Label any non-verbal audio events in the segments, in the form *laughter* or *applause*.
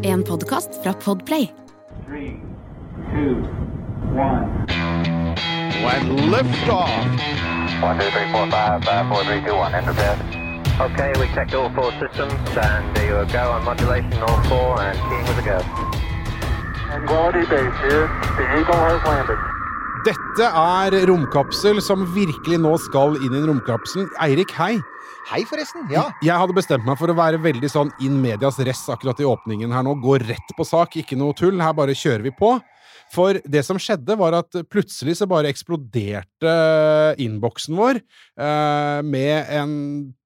En podkast fra Podplay. Three, two, one. When liftoff. One, two, three, four, five, five, four, three, two, one. Enter bed. Okay, we checked all four systems, and there you go on modulation, all four, and team with a go. Quality base here. The Eagle has landed. Dette er Romkapsel, som virkelig nå skal inn i en romkapsel. Eirik, hei. Hei, forresten. Ja. Jeg hadde bestemt meg for å være veldig sånn in medias res akkurat i åpningen her nå. Gå rett på sak, ikke noe tull. Her bare kjører vi på. For det som skjedde, var at plutselig så bare eksploderte innboksen vår eh, med en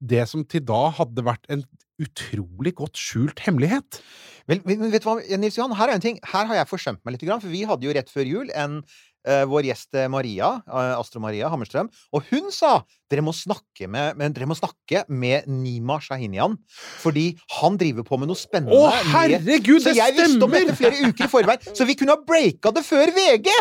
Det som til da hadde vært en utrolig godt skjult hemmelighet. Vel, men vet du hva, Nils Johan, her er en ting. Her har jeg forsømt meg litt, for vi hadde jo rett før jul en vår gjest eh, Maria, eh, Astro Maria Hammerstrøm, og hun sa dere må snakke med, men dere må snakke med Nima Shahinian, fordi han driver på med noe spennende. Å, herregud, så det jeg visste om stemmer! dette flere uker i forveien, så vi kunne ha breaka det før VG!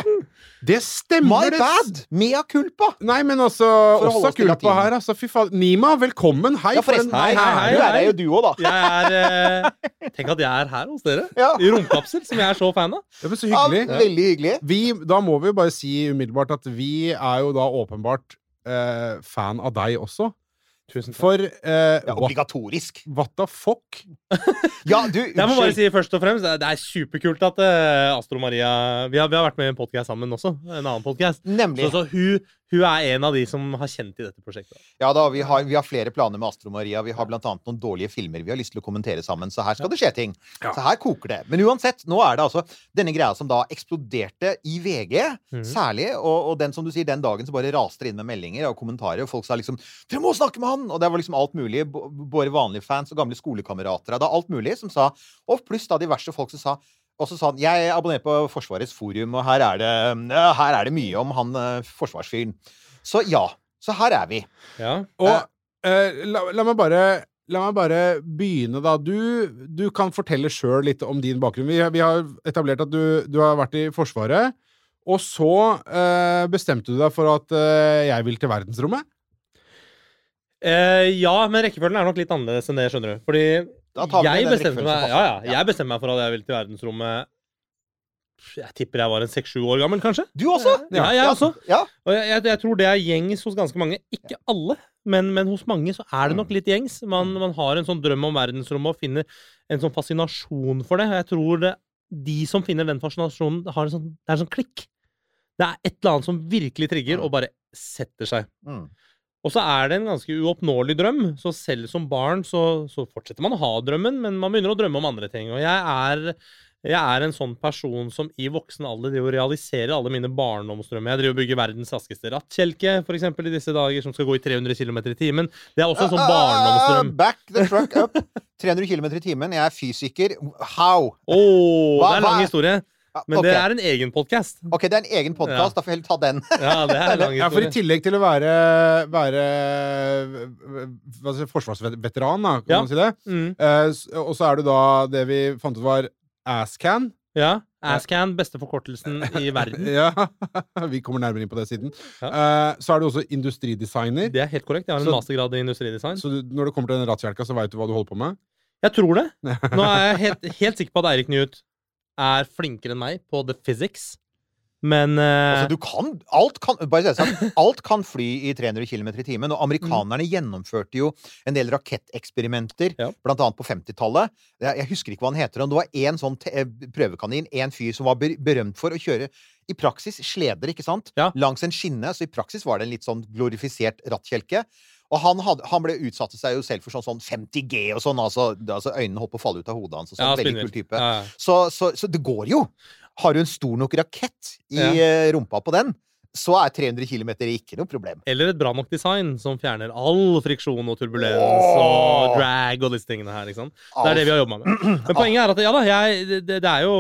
Det stemmer! My bad! Mea culpa! Nei, men altså Også culpa kulpa her, altså. Fy faen. Nima, velkommen. Hei. Ja, forresten. Hei, hei, hei. hei, Du er her jo du òg, da. Jeg er eh, Tenk at jeg er her hos dere. Ja. I romkapsel, som jeg er så fan av. Det var så Ja, veldig hyggelig. Vi, da må vi jo bare si umiddelbart at vi er jo da åpenbart eh, fan av deg også. Tusen takk. For eh, Ja, obligatorisk. what the fuck? *laughs* Ja, du, Jeg må bare si først og fremst, det er- er superkult at uh, Astro Maria vi har, vi har vært med i en podcast sammen også. En annen podcast. Så, så hun, hun er en av de som har kjent i dette prosjektet. Ja da, vi har, vi har flere planer med Astro Maria. Vi har annet noen dårlige filmer vi har lyst til å kommentere sammen. Så her skal det skje ting. Ja. Så her koker det. Men uansett, nå er det altså denne greia som da eksploderte i VG, mm. særlig. Og, og den som du sier, den dagen så bare raste det inn med meldinger og kommentarer. Og folk sa liksom 'Dere må snakke med han!' Og det var liksom alt mulig. Både vanlige fans og gamle skolekamerater. Det er alt mulig som sa Og pluss da diverse folk som sa og så sa han jeg abonnerer på Forsvarets forum, og her er det, her er det mye om han eh, forsvarsfyren. Så ja. Så her er vi. Ja. Og eh, la, la meg bare La meg bare begynne, da. Du, du kan fortelle sjøl litt om din bakgrunn. Vi, vi har etablert at du, du har vært i Forsvaret. Og så eh, bestemte du deg for at eh, jeg vil til verdensrommet. Eh, ja, men rekkefølgen er nok litt annerledes enn det, skjønner du. Fordi jeg bestemte meg, ja, ja, jeg bestemte meg for at jeg ville til verdensrommet Jeg tipper jeg var en seks-sju år gammel, kanskje. Du også? Ja, jeg også. Ja. Og jeg, jeg, tror det er gjengs hos ganske mange. Ikke alle, men, men hos mange så er det nok litt gjengs. Man, man har en sånn drøm om verdensrommet og finner en sånn fascinasjon for det. Jeg tror det, de som finner den fascinasjonen, har en sånn, det er en sånn klikk. Det er et eller annet som virkelig trigger, og bare setter seg. Mm. Og så er det en ganske uoppnåelig drøm. Så selv som barn så, så fortsetter man å ha drømmen, men man begynner å drømme om andre ting. Og jeg er, jeg er en sånn person som i voksen alder driver og realiserer alle mine barndomsdrømmer. Jeg driver og bygger verdens raskeste rattkjelke, eksempel, i disse dager, som skal gå i 300 km i timen. Det er også en sånn barndomsdrøm. Ah, Back the truck up. *laughs* 300 km i timen. Jeg er fysiker. How? Åh, Hva- det er en lang historie. Men okay. det er en egen podkast. Ok, det er en egen podkast. Ja. Da får jeg heller ta den. Ja, det er *laughs* lang Ja, for i tillegg til å være, være si, forsvarsveteran, da, kan Ja. man si det, Mm. uh, og så er du da det vi fant ut var ASCAN. Ja. Ascan, beste forkortelsen i verden. *laughs* Ja, *laughs* vi kommer nærmere inn på det siden. Ja. Uh, så er du også industridesigner. Det er helt korrekt. Jeg har en Så- mastergrad i industridesign. Så du, når det kommer til den rattkjelka, så veit du hva du holder på med? Jeg tror det. Nå er jeg helt, helt sikker på at Eirik Newt er flinkere enn meg på the physics. Men uh... Altså, du kan Alt kan bare sånn, Alt kan fly i 300 km i timen. Og amerikanerne gjennomførte jo en del raketteksperimenter, Ja. blant annet på 50-tallet. Jeg jeg husker ikke hva han heter. Men det var én sånn eh, prøvekanin, en fyr som var ber- berømt for å kjøre i praksis sleder, ikke sant? Ja. Langs en skinne. Så i praksis var det en litt sånn glorifisert rattkjelke. Og han, hadde, han ble utsatte seg jo selv for sånn, sånn 50G og sånn. Altså, altså øynene holdt på å falle ut av hodet hans. Sånn, ja, veldig kul type. Ja. Så, så, så det går jo. Har du en stor nok rakett i Ja. eh, rumpa på den, så er 300 km ikke noe problem. Eller et bra nok design som fjerner all friksjon og turbulens oh! og drag og disse tingene her. Liksom. Det er det vi har jobba med. Men poenget er at ja da, jeg, det, det er jo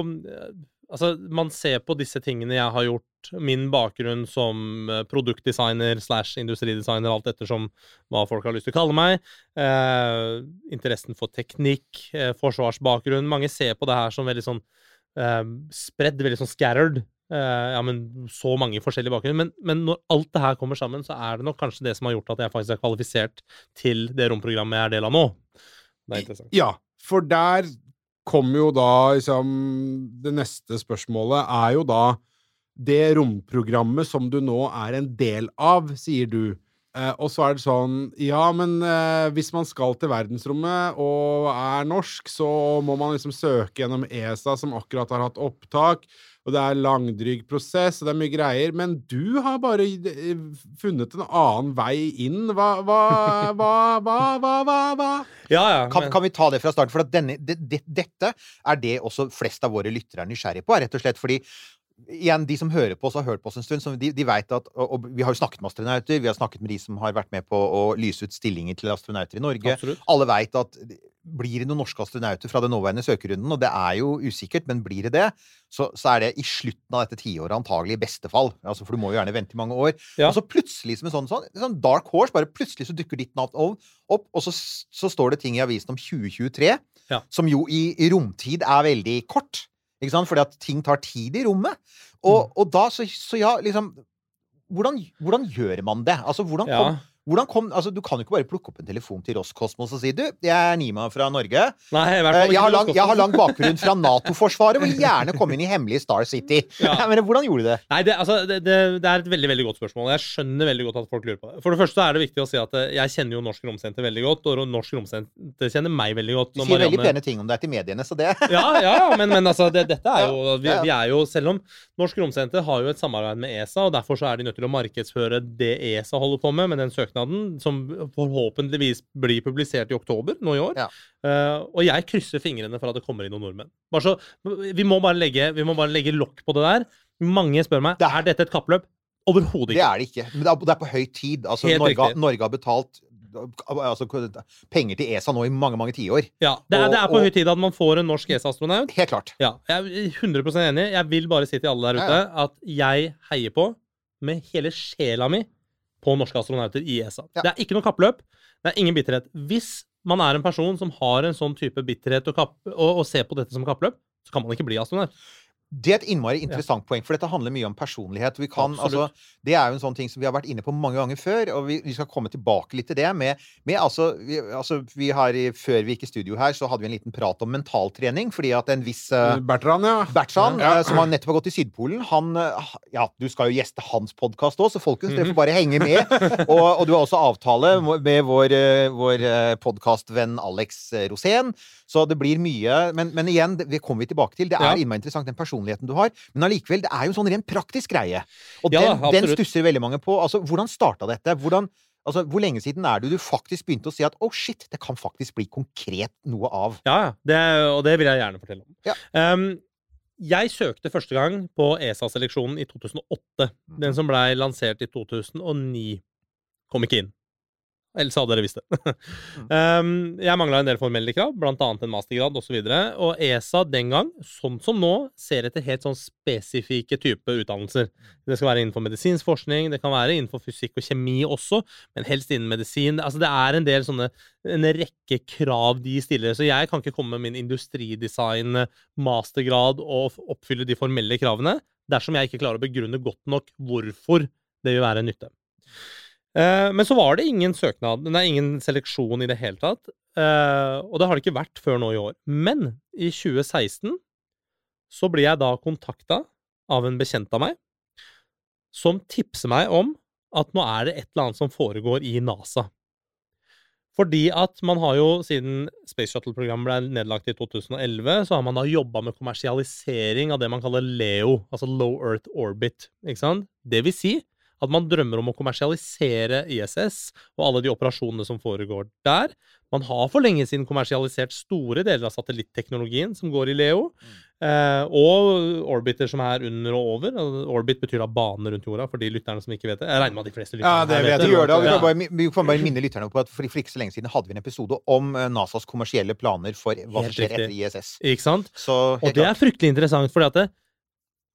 Altså, man ser på disse tingene jeg har gjort, min bakgrunn som eh, produktdesigner slash industridesigner, alt ettersom hva folk har lyst til å kalle meg. Eh, interessen for teknikk, eh, forsvarsbakgrunn. Mange ser på det her som veldig sånn eh, spredd, veldig sånn scattered. Eh, ja, men så mange forskjellige bakgrunner. Men, men når alt det her kommer sammen, så er det nok kanskje det som har gjort at jeg faktisk er kvalifisert til det romprogrammet jeg er del av nå. Det er interessant. Ja, for der kommer jo da liksom Det neste spørsmålet er jo da Det romprogrammet som du nå er en del av, sier du. Eh, og så er det sånn Ja, men eh, hvis man skal til verdensrommet og er norsk, så må man liksom søke gjennom ESA, som akkurat har hatt opptak. Og det er langdryg prosess, og det er mye greier. Men du har bare eh, funnet en annen vei inn. Hva Hva Hva Hva Hva? hva, hva? Ja, ja. Kan, men- kan vi ta det fra starten? For at denne, de, de, dette er det også flest av våre lyttere er nysgjerrige på. Rett og slett fordi Igjen, De som hører på oss, har hørt på oss en stund, så de, de vet at og, og Vi har jo snakket med astronauter, vi har snakket med de som har vært med på å lyse ut stillinger til astronauter i Norge. Absolutt. Alle vet at blir det noen norske astronauter fra den nåværende søkerunden, og det er jo usikkert, men blir det det, så, så er det i slutten av dette tiåret antagelig i beste fall. Altså, for du må jo gjerne vente i mange år. Ja. Og så plutselig, som en sånn, sånn, sånn dark horse, bare plutselig så dukker ditt navn opp, og så, så står det ting i avisen om 2023, Ja. som jo i, i romtid er veldig kort. Ikke sant? Fordi at ting tar tid i rommet. Og, Mm. og da, så, så ja, liksom hvordan, hvordan gjør man det? Altså, hvordan Ja. kom, hvordan kom altså, Du kan jo ikke bare plukke opp en telefon til Roskosmos og si du, jeg er Nima fra Norge. Nei, Eh, Jeg har lang, jeg har lang bakgrunn fra *laughs* Nato-forsvaret. Vil gjerne komme inn i hemmelige Star City. Ja. *laughs* Men hvordan gjorde du det? Nei, det, altså, det, det, det er et veldig veldig godt spørsmål. Jeg skjønner veldig godt at folk lurer på det. For det første er det viktig å si at eh, jeg kjenner jo Norsk Romsenter veldig godt, og Norsk Romsenter kjenner meg veldig godt. Du sier sier veldig Marianne- pene ting om deg til mediene, så det Ja, ja, men, men altså, det, dette er jo vi, vi er jo Selv om Norsk Romsenter har jo et samarbeid med ESA, og derfor så er de nødt til å markedsføre det ESA holder på med, med den søknaden, som forhåpentligvis blir publisert i oktober nå i år. Ja. Uh, og jeg krysser fingrene for at det kommer inn noen nordmenn. Bare så, vi må bare legge, vi må bare legge lokk på det der. Mange spør meg Det- er dette et kappløp. Overhodet ikke. Det er det ikke. Men det er, det er på høy tid. Altså, Norge, Norge har betalt altså, penger til ESA nå i mange, mange tiår. Ja, det, er, det er på og- høy tid at man får en norsk ESA-astronaut. Helt klart. Ja, jeg er 100% enig. Jeg vil bare si til alle der Ja, ute at jeg heier på, med hele sjela mi, på norske astronauter i ESA. Ja. Det er ikke noe kappløp. Det er ingen bitterhet. Hvis man er en person som har en sånn type bitterhet og, kapp, og, og ser på dette som kappløp, så kan man ikke bli astronaut. Det er et innmari interessant poeng, for dette handler mye om personlighet. Vi kan, altså, det er jo en sånn ting som vi har vært inne på mange ganger før, og vi, vi skal komme tilbake litt til det. Med, med altså, vi, altså, vi har, Før vi gikk i studio her, så hadde vi en liten prat om mentaltrening, fordi at en viss uh, Bertrand, ja. Bertrand, Ja. Uh, som har nettopp har gått i Sydpolen, han uh, Ja, du skal jo gjeste hans podkast òg, så folkens, dere Mhm. får bare henge med. *laughs* Og, og du har også avtale med vår, vår podkastvenn Alex Rosén. Så det blir mye. Men, men igjen, det kommer vi tilbake til. Det er Ja. innmari interessant, den personligheten du har. Men allikevel, det er jo en sånn rent praktisk greie. Og Ja, den, den stusser veldig mange på. Altså, hvordan starta dette? Hvordan Altså, Hvor lenge siden er det du faktisk begynte å si at oh shit, det kan faktisk bli konkret noe av? Ja. Det, og det vil jeg gjerne fortelle om. Ja. Um, jeg søkte første gang på ESA-seleksjonen i 2008. Den som blei lansert i 2009, kom ikke inn. Ellers hadde dere visst det. um, *laughs* jeg mangla en del formelle krav, annet en mastergrad osv. Og, så og ESA den gang, sånn som nå, ser etter helt sånn spesifikke type utdannelser. Det skal være innenfor medisinsk forskning, det kan være innenfor fysikk og kjemi også, men helst innen medisin. Altså det er en del sånne en rekke krav de stiller, så jeg kan ikke komme med min industridesign mastergrad og oppfylle de formelle kravene dersom jeg ikke klarer å begrunne godt nok hvorfor det vil være en nytte. Eh, Men så var det ingen søknad, nei, ingen seleksjon i det hele tatt. Eh, Og det har det ikke vært før nå i år. Men i 2016 så blir jeg da kontakta av en bekjent av meg, som tipser meg om at nå er det et eller annet som foregår i NASA. Fordi at man har jo, siden Space Shuttle-programmet ble nedlagt i 2011, så har man da jobba med kommersialisering av det man kaller LEO, altså Low Earth Orbit. Ikke sant? Det vil si at man drømmer om å kommersialisere ISS og alle de operasjonene som foregår der. Man har for lenge siden kommersialisert store deler av satellitteknologien som går i LEO, eh, og orbiter som er under og over. Orbit betyr da bane rundt jorda, for de lytterne som ikke vet det. Jeg regner med at de fleste lytterne Ja, det her vet det. gjør det, og vi kan bare, vi kan bare minne lytterne på at for, for ikke så lenge siden hadde vi en episode om eh, NASAs kommersielle planer for hva som skjer etter ISS. Ikke sant? Så Og det er fryktelig interessant, fordi at det,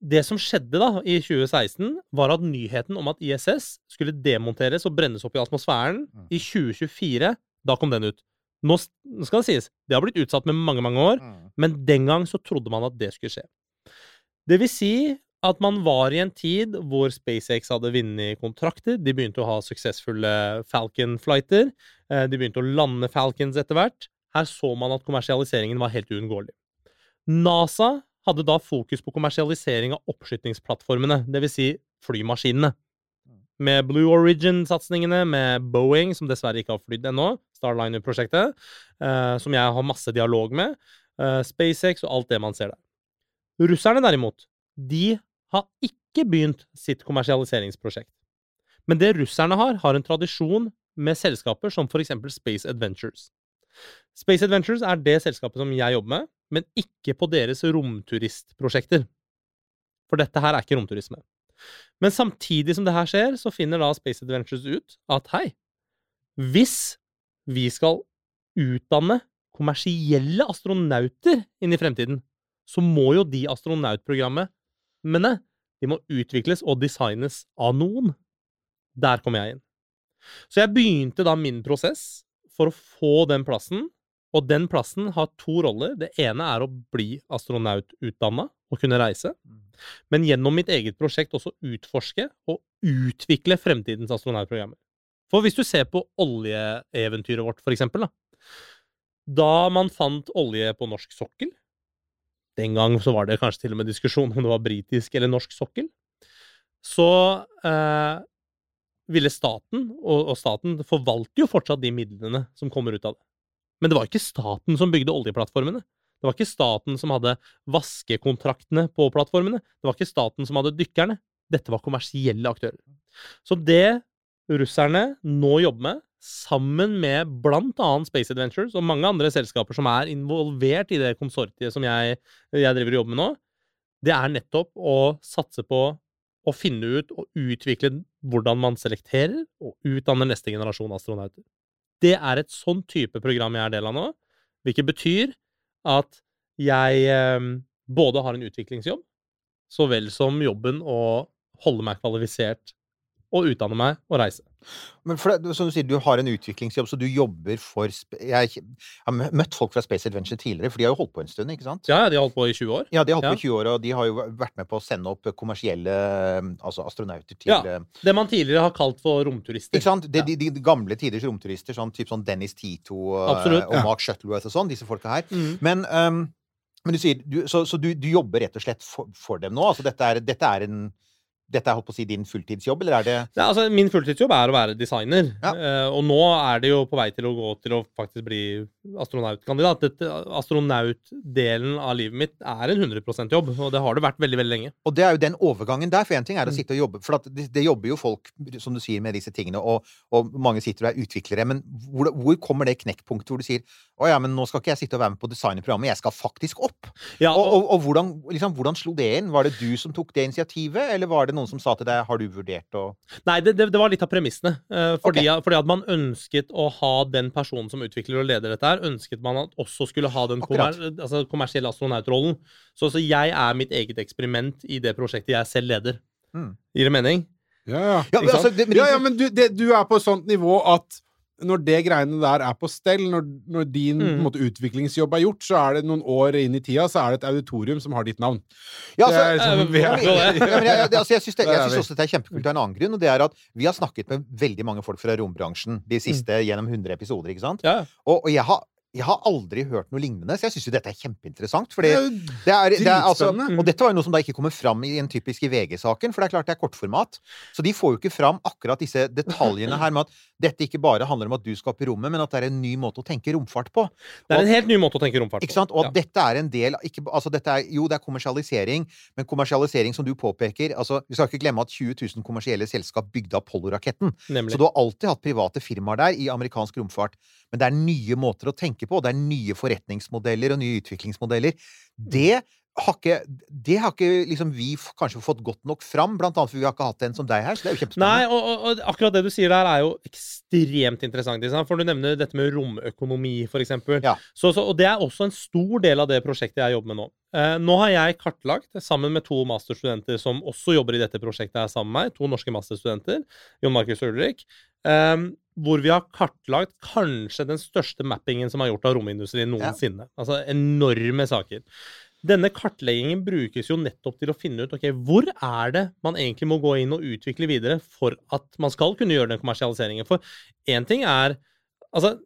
det som skjedde da i 2016, var at nyheten om at ISS skulle demonteres og brennes opp i atmosfæren Mm. i 2024, da kom den ut. Nå skal det sies, det har blitt utsatt med mange, mange år, Mm. men den gang så trodde man at det skulle skje. Det vil si at man var i en tid hvor SpaceX hadde vunnet kontrakter, de begynte å ha suksessfulle Falcon-flighter, eh, de begynte å lande Falcons etter hvert. Her så man at kommersialiseringen var helt uunngåelig. NASA hadde da fokus på kommersialisering av oppskytingsplattformene, dvs. Si flymaskinene. Med Blue Origin-satsingene, med Boeing, som dessverre ikke har flydd ennå, Starliner-prosjektet, eh, som jeg har masse dialog med, eh, SpaceX og alt det man ser der. Russerne derimot, de har ikke begynt sitt kommersialiseringsprosjekt. Men det russerne har, har en tradisjon med selskaper som for eksempel Space Adventures. Space Adventures er det selskapet som jeg jobber med, men ikke på deres romturistprosjekter. For dette her er ikke romturisme. Men samtidig som det her skjer, så finner da Space Adventures ut at hei, hvis vi skal utdanne kommersielle astronauter inn i fremtiden, så må jo de astronautprogrammene de må utvikles og designes av noen. Der kom jeg inn. Så jeg begynte da min prosess for å få den plassen, og den plassen har to roller. Det ene er å bli astronaututdanna og kunne reise, men gjennom mitt eget prosjekt også utforske og utvikle fremtidens astronautprogrammer. For hvis du ser på oljeeventyret vårt, for eksempel, da. Da man fant olje på norsk sokkel Den gang så var det kanskje til og med diskusjon om det var britisk eller norsk sokkel. Så eh, ville staten, og, og staten forvalter jo fortsatt de midlene som kommer ut av det. Men det var ikke staten som bygde oljeplattformene. Det var ikke staten som hadde vaskekontraktene på plattformene. Det var ikke staten som hadde dykkerne. Dette var kommersielle aktører. Så det russerne nå jobber med, sammen med annet Space Adventures og mange andre selskaper som er involvert i det konsortiet som jeg, jeg driver og jobber med nå, det er nettopp å satse på å finne ut og utvikle hvordan man selekterer og utdanner neste generasjon astronauter. Det er et sånn type program jeg er del av nå, hvilket betyr at jeg eh, både har en utviklingsjobb, så vel som jobben å holde meg kvalifisert og utdanne meg og reise. Men for som du sier, du har en utviklingsjobb, så du jobber for Jeg har møtt folk fra Space Adventure tidligere, for de har jo holdt på en stund, ikke sant? Ja, de har holdt på i 20 år. Ja, de har holdt Ja. på i 20 år, og de har jo vært med på å sende opp kommersielle altså astronauter til Ja. eh, Det man tidligere har kalt for romturister. Ikke sant? De, Ja. de, de gamle tiders romturister, sånn, typ sånn Dennis Tito eh, Absolutt. og. Mark Shuttleworth og sånn, disse folka her. Mm. Men, um, men du sier du, Så, så du, du jobber rett og slett for, for dem nå? Altså dette er, dette er en dette er holdt på å si din fulltidsjobb, eller er det Ja, altså, min fulltidsjobb er å være designer, Ja. Uh, og nå er det jo på vei til å gå til å faktisk bli astronautkandidat. Dette- Astronautdelen av livet mitt er en 100% jobb, og det har det vært veldig veldig lenge. Og det er jo den overgangen der. For én ting er å Mm. sitte og jobbe For det, det jobber jo folk, som du sier, med disse tingene, og, og mange sitter og er utviklere. Men hvor, hvor kommer det knekkpunktet hvor du sier å ja, men nå skal ikke jeg sitte og være med på designprogrammet, jeg skal faktisk opp? Ja, Og, og, og hvordan, liksom, hvordan slo det inn? Var det du som tok det initiativet, eller var det noen som sa til deg har du vurdert å Nei, det, det, det var litt av premissene. Fordi, fordi, fordi at man ønsket å ha den personen som utvikler og leder dette her, ønsket man at også skulle ha den kommer, altså, kommersielle astronautrollen. Så, så jeg er mitt eget eksperiment i det prosjektet jeg selv leder. Mm. Gir det mening? Ja, ja. Ja, men, altså, det, men, ja, ja men du, det, du er på et sånt nivå at når det greiene der er på stell, når, når din Mm. måte, utviklingsjobb er gjort, så er det noen år inn i tida, så er det et auditorium som har ditt navn. ja, altså, liksom- *laughs* jeg, jeg, altså, jeg syns *laughs* er også det er kjempekult av en annen grunn, og det er at vi har snakket med veldig mange folk fra rombransjen de siste gjennom 100 episoder, ikke sant? Ja. Og, og jeg, har, jeg har aldri hørt noe lignende, så jeg syns jo dette er kjempeinteressant. Fordi Det er det er, det er, altså, og dette var jo noe som da ikke kommer fram i en typisk VG-saken, for det er klart det er kortformat. Så de får jo ikke fram akkurat disse detaljene her med at dette ikke bare handler om at du skal opp i rommet, men at det er en ny måte å tenke romfart på. Det er en helt ny måte å tenke romfart på. Ikke sant? Og at Ja. dette er en del ikke, altså dette er, Jo, det er kommersialisering, men kommersialisering som du påpeker altså Vi skal ikke glemme at 20 000 kommersielle selskap bygde Apollo-raketten. Så du har alltid hatt private firmaer der i amerikansk romfart. Men det er nye måter å tenke på, og det er nye forretningsmodeller og nye utviklingsmodeller. Det har ikke, det har ikke liksom vi kanskje fått godt nok fram, blant annet fordi vi har ikke hatt en som deg her. Så det er jo Nei, kjempespennende. og, og, og akkurat det du sier der, er jo ekstremt interessant. Liksom. For du nevner dette med romøkonomi, eksempel. Ja. Så, så, og det er også en stor del av det prosjektet jeg jobber med nå. Eh, nå har jeg kartlagt, sammen med to masterstudenter som også jobber i dette prosjektet her sammen med meg, to norske masterstudenter, Jon Markus Ulrik, eh, hvor vi har kartlagt kanskje den største mappingen som er gjort av romindustrien noensinne. Altså enorme saker. Denne kartleggingen brukes jo nettopp til å finne ut ok, hvor er det man egentlig må gå inn og utvikle videre for at man skal kunne gjøre den kommersialiseringen. For én ting er Altså,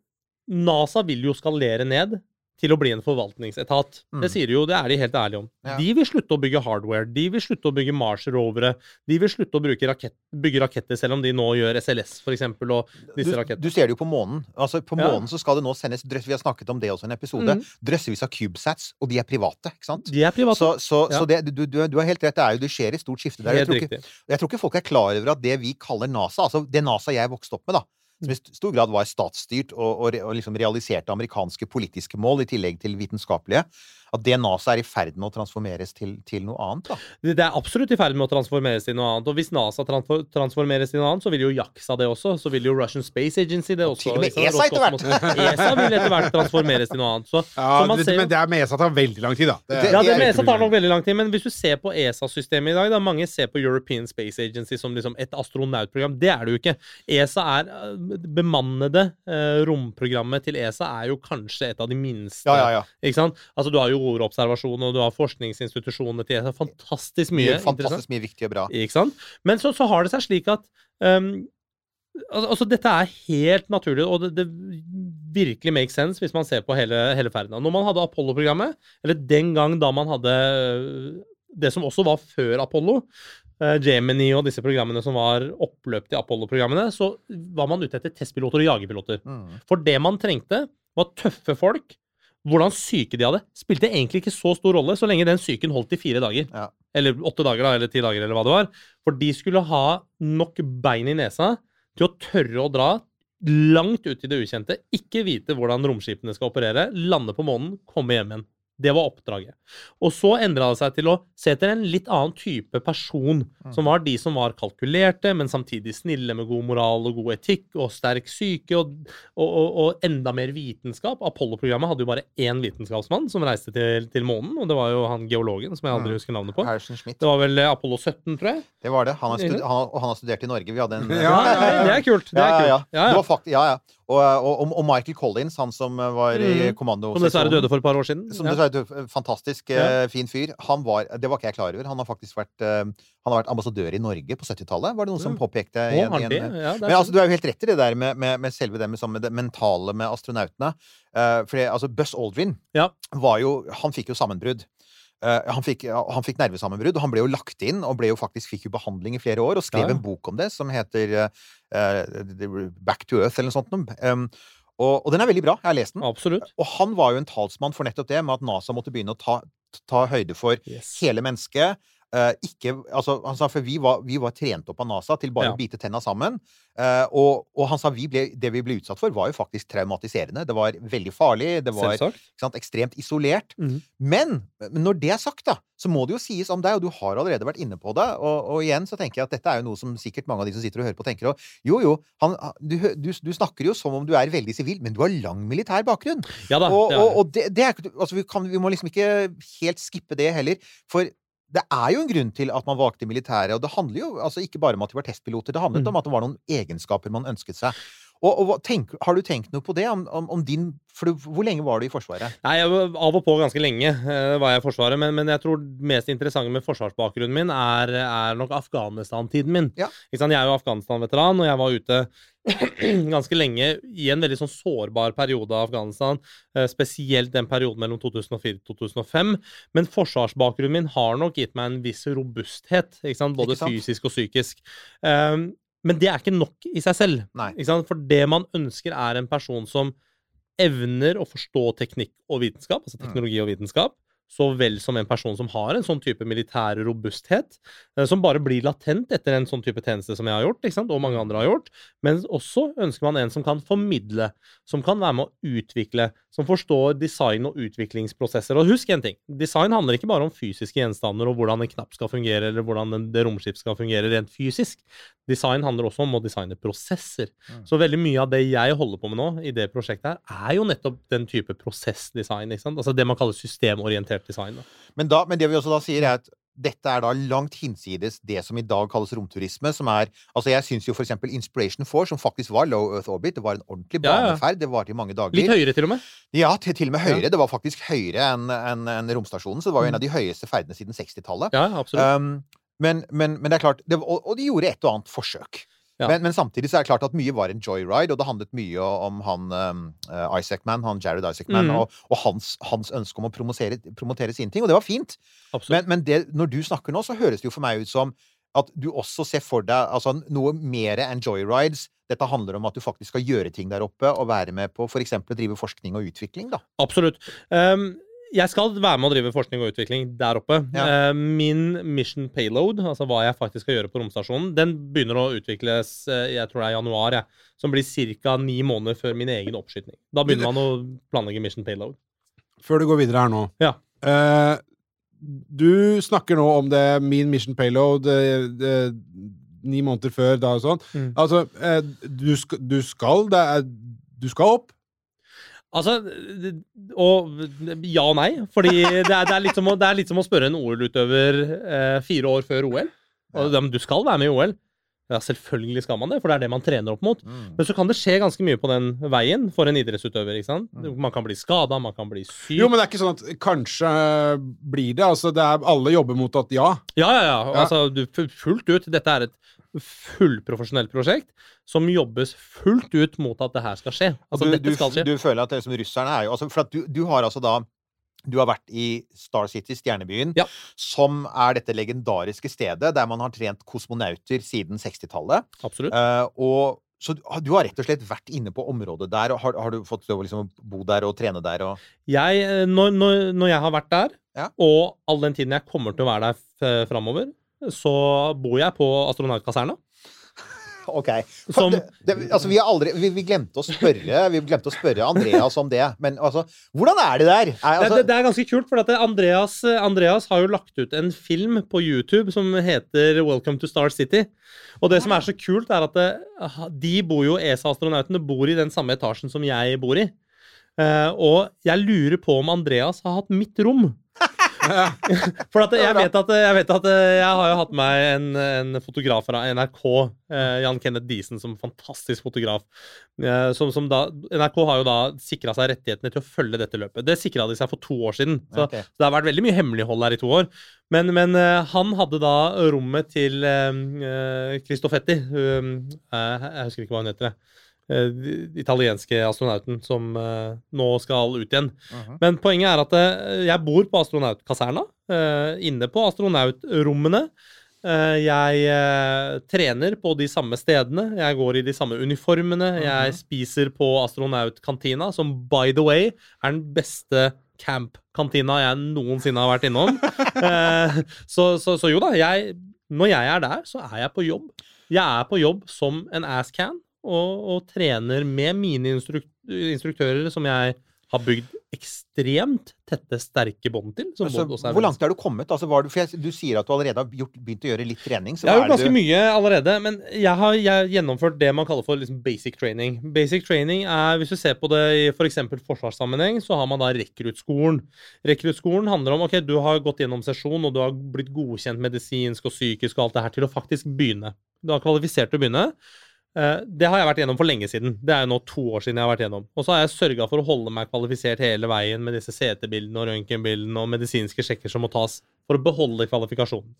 NASA vil jo skalere ned til å bli en forvaltningsetat. Mm. Det sier de jo, det er de helt ærlige om. Ja. De vil slutte å bygge hardware, de vil slutte å bygge Mars-rovere, de vil slutte å rakett, bygge raketter, selv om de nå gjør SLS, for eksempel, og disse Du, rakettene. du ser det jo på månen. Altså På Ja. månen så skal det nå sendes drøss, Vi har snakket om det også i en episode. Mm. Drøssevis av CubeSats, og de er private. ikke sant? De er private. Så, så, Ja. så det, du, du, du har helt rett. Det, er jo, det skjer et stort skifte der. Jeg tror, ikke, jeg tror ikke folk er klar over at det vi kaller NASA, altså det NASA jeg vokste opp med, da, som i stor grad var statsstyrt og, og, og liksom realiserte amerikanske politiske mål i tillegg til vitenskapelige, at det NASA er i ferd med å transformeres til, til noe annet. da. Det det er absolutt i ferd med å transformeres til noe annet. Og hvis NASA transformeres til noe annet, så vil jo JAXA det også. Så vil jo Russian Space Agency det også. Og til og med? ESA etter hvert. ESA vil etter hvert transformeres til noe annet. Så, *laughs* Ja, så man det, ser men det er med ESA tar veldig lang tid, da. Det- Ja, det er med ESA tar nok veldig lang tid, men hvis du ser på ESA-systemet i dag, da mange ser på European Space Agency som liksom et astronautprogram. Det er det jo ikke. ESA er Bemannede eh, romprogrammet til ESA er jo kanskje et av de minste. Ja, ja, ja. Ikke sant? Altså, du har jo jordobservasjon, og du har forskningsinstitusjonene til ESA. Fantastisk mye. Mye, fantastisk mye viktig og bra. Ikke sant? Men så, så har det seg slik at um, al- Altså, dette er helt naturlig, og det, det virkelig makes sense hvis man ser på hele, hele ferden. Når man hadde Apollo-programmet, eller den gang da man hadde øh, det som også var før Apollo, eh, Gemini og disse programmene som var oppløp til Apollo-programmene, så var man ute etter testpiloter og jagerpiloter. Mm. For det man trengte, var tøffe folk. Hvordan syke de hadde, spilte egentlig ikke så stor rolle så lenge den psyken holdt i fire dager. Ja. Eller åtte dager, da, eller ti dager, eller hva det var. For de skulle ha nok bein i nesa til å tørre å dra langt ut i det ukjente, ikke vite hvordan romskipene skal operere, lande på månen, komme hjem igjen. Det var oppdraget. Og så endra det seg til å se etter en litt annen type person, som var de som var kalkulerte, men samtidig snille med god moral og god etikk og sterk syke og, og, og, og enda mer vitenskap. Apollo-programmet hadde jo bare én vitenskapsmann som reiste til, til månen, og det var jo han geologen som jeg aldri husker navnet på. Det var vel eh, Apollo 17, tror jeg. Det var det. Han har, stud han, han har studert i Norge. Vi hadde en *laughs* Ja, ja, ja. Det er kult. Det er ja, ja. Ja, Det var fakt ja, ja. Og, og, og Michael Collins, han som var i Mhm. kommando Som dessverre døde for et par år siden. Som dessverre døde. Fantastisk ja. fin fyr. Han var, det var ikke jeg klar over. Han har faktisk vært, eh, han har vært ambassadør i Norge på 70-tallet, var det noen som påpekte. Å, i en- en- Ja, Men altså, du er jo helt rett i det der med, med, med selve det med, med det mentale med astronautene. Uh, for det, altså, Buzz Aldrin Ja. var jo Han fikk jo sammenbrudd. Uh, han, fikk, han fikk nervesammenbrudd, og han ble jo lagt inn og ble jo faktisk fikk jo behandling i flere år. Og skrev Ja, ja. en bok om det som heter eh, eh, Back to Earth, eller noe sånt. Um, og, og den er veldig bra. Jeg har lest den. Absolutt. Og han var jo en talsmann for nettopp det, med at NASA måtte begynne å ta, ta høyde for Yes. hele mennesket. Eh, ikke, altså, han sa, for vi var, vi var trent opp av NASA til bare Ja. å bite tenna sammen. Uh, og, og han sa vi ble, det vi ble utsatt for, var jo faktisk traumatiserende. Det var veldig farlig. Det var sant, ekstremt isolert. Mhm. Men men når det er sagt, da, så må det jo sies om deg, og du har allerede vært inne på det. Og, og igjen så tenker jeg at dette er jo noe som sikkert mange av de som sitter og hører på, tenker. Og, jo, jo, han, du, du, du snakker jo som om du er veldig sivil, men du har lang militær bakgrunn. Ja da. Og, det det, er altså vi, kan, vi må liksom ikke helt skippe det heller. For det er jo en grunn til at man valgte militæret. Og det handler jo altså ikke bare om at de var testpiloter, det handlet Mm. om at det var noen egenskaper man ønsket seg. Og, og tenk, Har du tenkt noe på det? Om, om, om din, du, hvor lenge var du i Forsvaret? Nei, var av og på ganske lenge uh, var jeg i Forsvaret, men, men jeg tror det mest interessante med forsvarsbakgrunnen min er, er nok Afghanistan-tiden min. Ja. Jeg er jo Afghanistan-veteran, og jeg var ute *clears throat* ganske lenge i en veldig sånn sårbar periode av Afghanistan, eh, spesielt den perioden mellom 2004 og 2005. Men forsvarsbakgrunnen min har nok gitt meg en viss robusthet, både fysisk og psykisk. Um, men det er ikke nok i seg selv. For det man ønsker, er en person som evner å forstå teknikk og vitenskap, altså teknologi og vitenskap, så vel som en person som har en sånn type militær robusthet, eh, som bare blir latent etter en sånn type tjeneste som jeg har gjort, og mange andre har gjort. Men også ønsker man en som kan formidle, som kan være med å utvikle, som forstår design og utviklingsprosesser. Og husk en ting, design handler ikke bare om fysiske gjenstander og hvordan en knapp skal fungere, eller hvordan en- det romskip skal fungere rent fysisk. Design handler også om å designe prosesser. Mm. Så veldig mye av det jeg holder på med nå, i det prosjektet her, er jo nettopp den type prosessdesign. Altså det man kaller systemorientert design. Da. Men, da, men det vi også da sier, er at dette er da langt hinsides det som i dag kalles romturisme, som er Altså, jeg syns jo for eksempel Inspiration 4, som faktisk var low Earth orbit, det var en ordentlig Ja, ja. baneferd, det varte i mange dager. Litt høyere, til og med. Ja, til, til og med høyere. Det var faktisk høyere enn en, en romstasjonen, så det var jo en av de høyeste ferdene siden 60-tallet. Ja, absolutt. Um, men, men, men det er klart det, og, og de gjorde et og annet forsøk. Ja. Men, men samtidig så er det klart at mye var en joyride, og det handlet mye om han um, eh, Isaacman, han Jared Isaacman, mm. og, og hans, hans ønske om å promotere, promotere sine ting. Og det var fint. Absolutt. Men, men det, når du snakker nå, så høres det jo for meg ut som at du også ser for deg altså, noe mer enn joyrides. Dette handler om at du faktisk skal gjøre ting der oppe, og være med på f.eks. å drive forskning og utvikling, da. Absolutt. Um, jeg skal være med å drive forskning og utvikling der oppe. Ja. Uh, min mission payload, altså hva jeg faktisk skal gjøre på romstasjonen, den begynner å utvikles uh, jeg tror det er januar, jeg, som blir ca. ni måneder før min egen oppskyting. Da begynner man å planlegge mission payload. Før du går videre her nå. Ja. uh, du snakker nå om det min mission payload eh, det, ni måneder før da og sånn. Mm. Altså, uh, du, sk du skal det er, Du skal opp. Altså, og ja og nei. Fordi det er, det er, litt, som å, det er litt som å spørre en OL-utøver eh, fire år før OL. Og, ja, du skal være med i OL. Ja, selvfølgelig skal man det, for det er det man trener opp mot. Men så kan det skje ganske mye på den veien for en idrettsutøver. ikke sant? Man kan bli skada, man kan bli syk. Jo, men det er ikke sånn at kanskje blir det. Altså, det er, alle jobber mot at ja. Ja, ja, ja. Ja. Altså, du, fullt ut. Dette er et fullprofesjonelt prosjekt som jobbes fullt ut mot at det her skal skje. Altså, du, du, skal skje. du føler at det som russerne er jo altså, For at du, du har altså da du har vært i Star City, stjernebyen, Ja. som er dette legendariske stedet der man har trent kosmonauter siden 60-tallet. Absolutt. Og så du har rett og slett vært inne på området der. og Har, har du fått lov å liksom bo der og trene der? Og... Jeg, eh, når, når, når jeg har vært der, Ja. og all den tiden jeg kommer til å være der framover, så bor jeg på astronautkaserne. Ok. Som- det, det, altså, vi, har aldri, vi, vi glemte spørre Vi glemte å spørre Andreas om det. Men altså, hvordan er det der? Er, altså, det, det er ganske kult, for at Andreas, Andreas har jo lagt ut en film på YouTube som heter Welcome to Star City. Og det som er så kult, er at det, de bor jo, ESA-astronautene bor i den samme etasjen som jeg bor i. Eh, og jeg lurer på om Andreas har hatt mitt rom. *laughs* For jeg, vet at, jeg vet at eh, jeg har jo hatt med en, en fotograf fra NRK, eh, Jan Kenneth Diesen, som fantastisk fotograf. Eh, som, som da, NRK har jo da sikra seg rettighetene til å følge dette løpet. Det sikra de seg for to år siden. Så, okay. så det har vært veldig mye hemmelighold her i to år. Men, men han hadde da rommet til Kristoffetti. Um, eh, jeg husker ikke hva hun heter. det. Eh, italienske astronauten som eh, nå skal ut igjen. Mhm. Men poenget er at eh, jeg bor på astronautkaserna, inne på astronautrommene. Jeg trener på de samme stedene, jeg går i de samme uniformene. Jeg spiser på astronautkantina, som by the way er den beste camp-kantina jeg noensinne har vært innom. *laughs* Så, så, så jo da, jeg, når jeg er der, så er jeg på jobb. Jeg er på jobb som en ass-can og, og trener med mine instruk instruktører som jeg har bygd ekstremt tette, sterke bånd til. Som altså, hvor langt er du kommet? Altså, var du, jeg, du sier at du allerede har gjort, begynt å gjøre litt trening. Så Jeg har gjort ganske du- mye allerede, men jeg har, jeg har gjennomført det man kaller for liksom basic training. Basic training er, Hvis du ser på det i f.eks. For forsvarssammenheng, så har man da rekruttskolen. Rekruttskolen handler om ok, du har gått gjennom sesjon, og du har blitt godkjent medisinsk og psykisk og alt det her til å faktisk begynne. Du har kvalifisert til å begynne. Eh, Det har jeg vært gjennom for lenge siden. Det er jo nå to år siden jeg har vært gjennom. Og så har jeg sørga for å holde meg kvalifisert hele veien med disse CT-bildene og røntgenbildene og medisinske sjekker som må tas for å beholde kvalifikasjonen.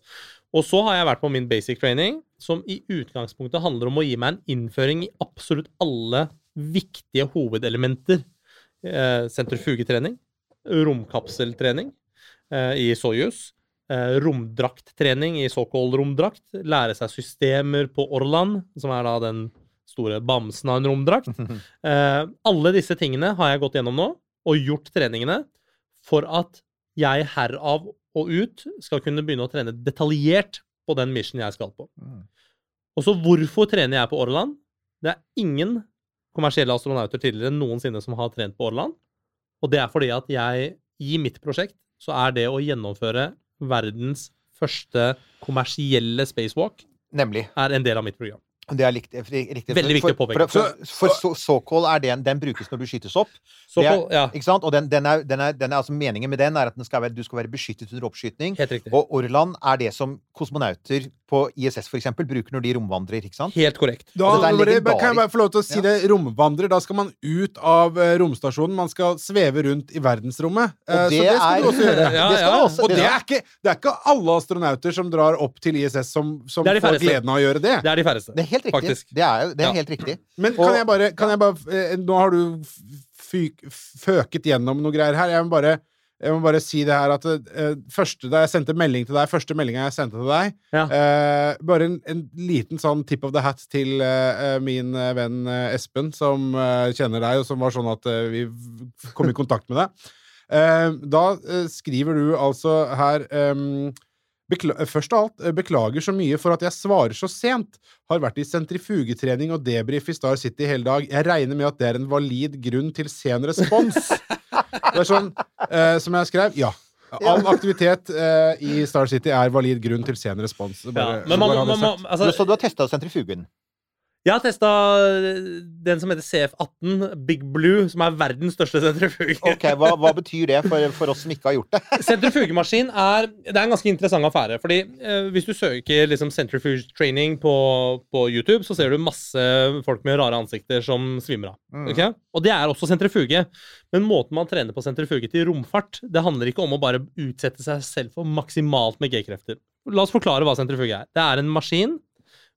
Og så har jeg vært på min basic training, som i utgangspunktet handler om å gi meg en innføring i absolutt alle viktige hovedelementer. Eh, Sentrifugetrening, romkapseltrening eh, i Soyuz, romdrakttrening i såkalt romdrakt, lære seg systemer på Orland, som er da den store bamsen av en romdrakt. *laughs* Eh, alle disse tingene har jeg gått gjennom nå, og gjort treningene for at jeg herav og ut skal kunne begynne å trene detaljert på den mission jeg skal på. Mm. Og så hvorfor trener jeg på Orland? Det er ingen kommersielle astronauter tidligere noensinne som har trent på Orland. Og det er fordi at jeg, i mitt prosjekt, så er det å gjennomføre verdens første kommersielle spacewalk Nemlig. er en del av mitt program. Det er likt, riktig. Veldig viktig å påpeke. For, for, for, så- såkål er den, den brukes når du skytes opp. Så er- ja, Ikke sant? Og den, den er, den er, den er altså Meningen med den er at den skal være, du skal være beskyttet under oppskytning. helt riktig. Og Orland er det som kosmonauter på ISS for eksempel, bruker når de romvandrer, ikke sant? Helt korrekt. Da, er legendarisk. kan jeg bare få lov til å si Ja. det? Romvandrer. Da skal man ut av eh, romstasjonen. Man skal sveve rundt i verdensrommet. Det Og så det skal du også gjøre. *laughs* Ja, det skal ja. også. Og det er, ikke, det er ikke alle astronauter som drar opp til ISS, som, som er de får gleden av å gjøre det. Det er de færreste. Det er helt riktig. Faktisk. Det er, det er Ja. helt riktig. Men Og- kan jeg bare, kan jeg bare eh, Nå har du fyk, føket gjennom noe greier her. Jeg må bare, jeg må bare si det her at uh, første, Da jeg sendte melding til deg, første meldinga jeg sendte til deg Ja. uh, Bare en, en liten sånn tip of the hat til uh, min venn Espen, som kjenner deg, og som var sånn at vi kom i kontakt med deg. *laughs* Da skriver du altså her um, først av alt, beklager så mye for at jeg svarer så sent. Har vært i sentrifugetrening og debrief i Star City hele dag. Jeg regner med at det er en valid grunn til sen respons. *laughs* Det er sånn, eh, som jeg skrev, ja. All aktivitet eh, i Star City er valid grunn til sen respons. Ja. Men man, bare ha man, det man, sagt. altså, Så du har testa sentrifugen? Jeg har testa den som heter CF18, Big Blue, som er verdens største sentrifuge. Ok, Hva, hva betyr det for, for oss som ikke har gjort det? *laughs* Sentrifugemaskin er, det er en ganske interessant affære. fordi eh, Hvis du søker liksom, centrifuge training på, på YouTube, så ser du masse folk med rare ansikter som svimmer av. Mm. Okay? Og det er også sentrifuge. Men måten man trener på sentrifuge til romfart, det handler ikke om å bare utsette seg selv for maksimalt med G-krefter. La oss forklare hva sentrifuge er. Det er en maskin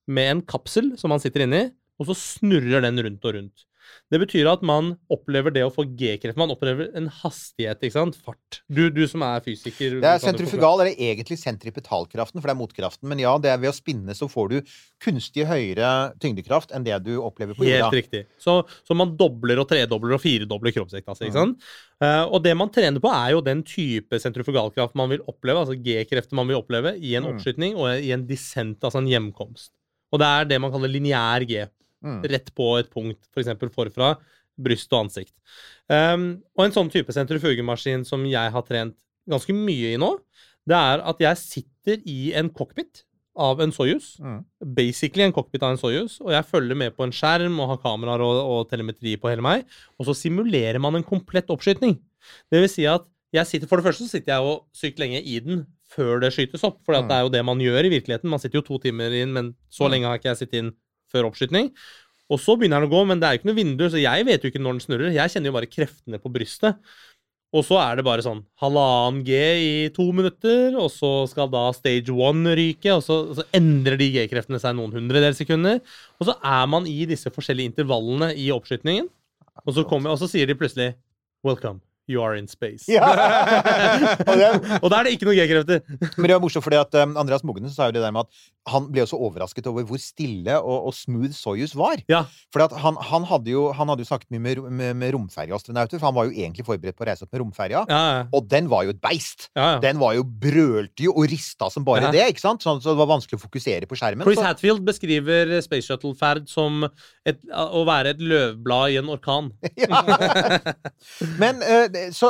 med en kapsel som man sitter inni, og så snurrer den rundt og rundt. Det betyr at man opplever det å få G-kreft. Man opplever en hastighet, ikke sant? Fart. Du, du som er fysiker Det er sentrifugal, eller egentlig sentripetalkraften, for det er motkraften. Men ja, det er ved å spinne så får du kunstig høyere tyngdekraft enn det du opplever på jorda. Helt riktig. Så, så man dobler og tredobler og firedobler kroppsvekta si. ikke sant? Eh, og det man trener på, er jo den type sentrifugalkraft man vil oppleve, altså G-krefter man vil oppleve, i en Mm. oppskytning og i en dissent, altså en hjemkomst. Og det er det man kaller lineær G. Mm. Rett på et punkt, f.eks. For forfra, bryst og ansikt. Um, og en sånn type sentrifugemaskin som jeg har trent ganske mye i nå, det er at jeg sitter i en cockpit av en Soyuz. Mm. Basically en cockpit av en Soyuz, og jeg følger med på en skjerm og har kameraer og, og telemetri på hele meg. Og så simulerer man en komplett oppskytning. Det vil si at jeg sitter, For det første så sitter jeg jo sykt lenge i den før det skytes opp. For Mm. det er jo det man gjør i virkeligheten. Man sitter jo to timer inn, men så Mm. lenge har ikke jeg sittet inn før oppskytning. Og så begynner den å gå, men det er jo ikke noe vindu, så jeg vet jo ikke når den snurrer. Jeg kjenner jo bare kreftene på brystet. Og så er det bare sånn halvannen G i to minutter, og så skal da stage one ryke, og så, og så endrer de G-kreftene seg noen hundredels sekunder. Og så er man i disse forskjellige intervallene i oppskytningen, og så, kommer, og så sier de plutselig Welcome, you are in space. Ja. *laughs* og det, Og da er det ikke noe G-krefter. men det var morsomt, fordi at um, Andreas Mognes sa jo det der med at han ble så overrasket over hvor stille og, og smooth Soyuz var. Ja. Fordi at han, han, hadde jo, han hadde jo snakket mye med, med, med romferjeastronauter, for han var jo egentlig forberedt på å reise opp med romferja. Ja, ja. Og den var jo et beist! ja, ja. Den var jo brølte jo og rista som bare Ja. det, ikke sant? Sånn, så det var vanskelig å fokusere på skjermen. Chris så, Hatfield beskriver Space Shuttle-ferd som et, å være et løvblad i en orkan. *laughs* Men uh, så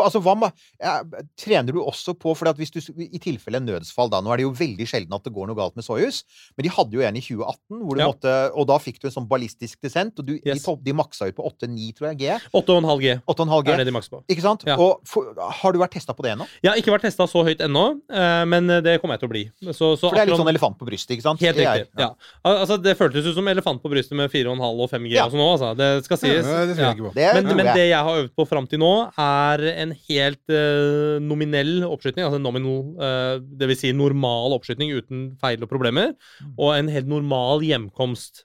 Altså, hva med ja, Trener du også på For hvis du i tilfelle en nødsfall, da Nå er det jo veldig sjelden at det går noe galt med Soyuz, men de hadde jo en i 2018, hvor du Ja. måtte Og da fikk du en sånn ballistisk desent. og du, de, Yes. topp- de maksa ut på 8-9, tror jeg, G. 8,5 G 8,5 G. er det de makser på. Ikke sant? Ja. Og for, har du vært testa på det ennå? Jeg har ikke vært testa så høyt ennå, eh, men det kommer jeg til å bli. Så, så For det er litt sånn elefant på brystet, ikke sant? Helt Det er- riktig. ja. Al- Altså, det føltes ut som elefant på brystet med 4,5 og 5G Ja. og sånn òg, altså. Det skal sies. Ja, det. Det Men, men det jeg har øvd på fram til nå, er en helt eh, nominell oppskytning. Altså nominal, det vil si normal oppskytning uten feil og problemer. Mm. Og en helt normal hjemkomst.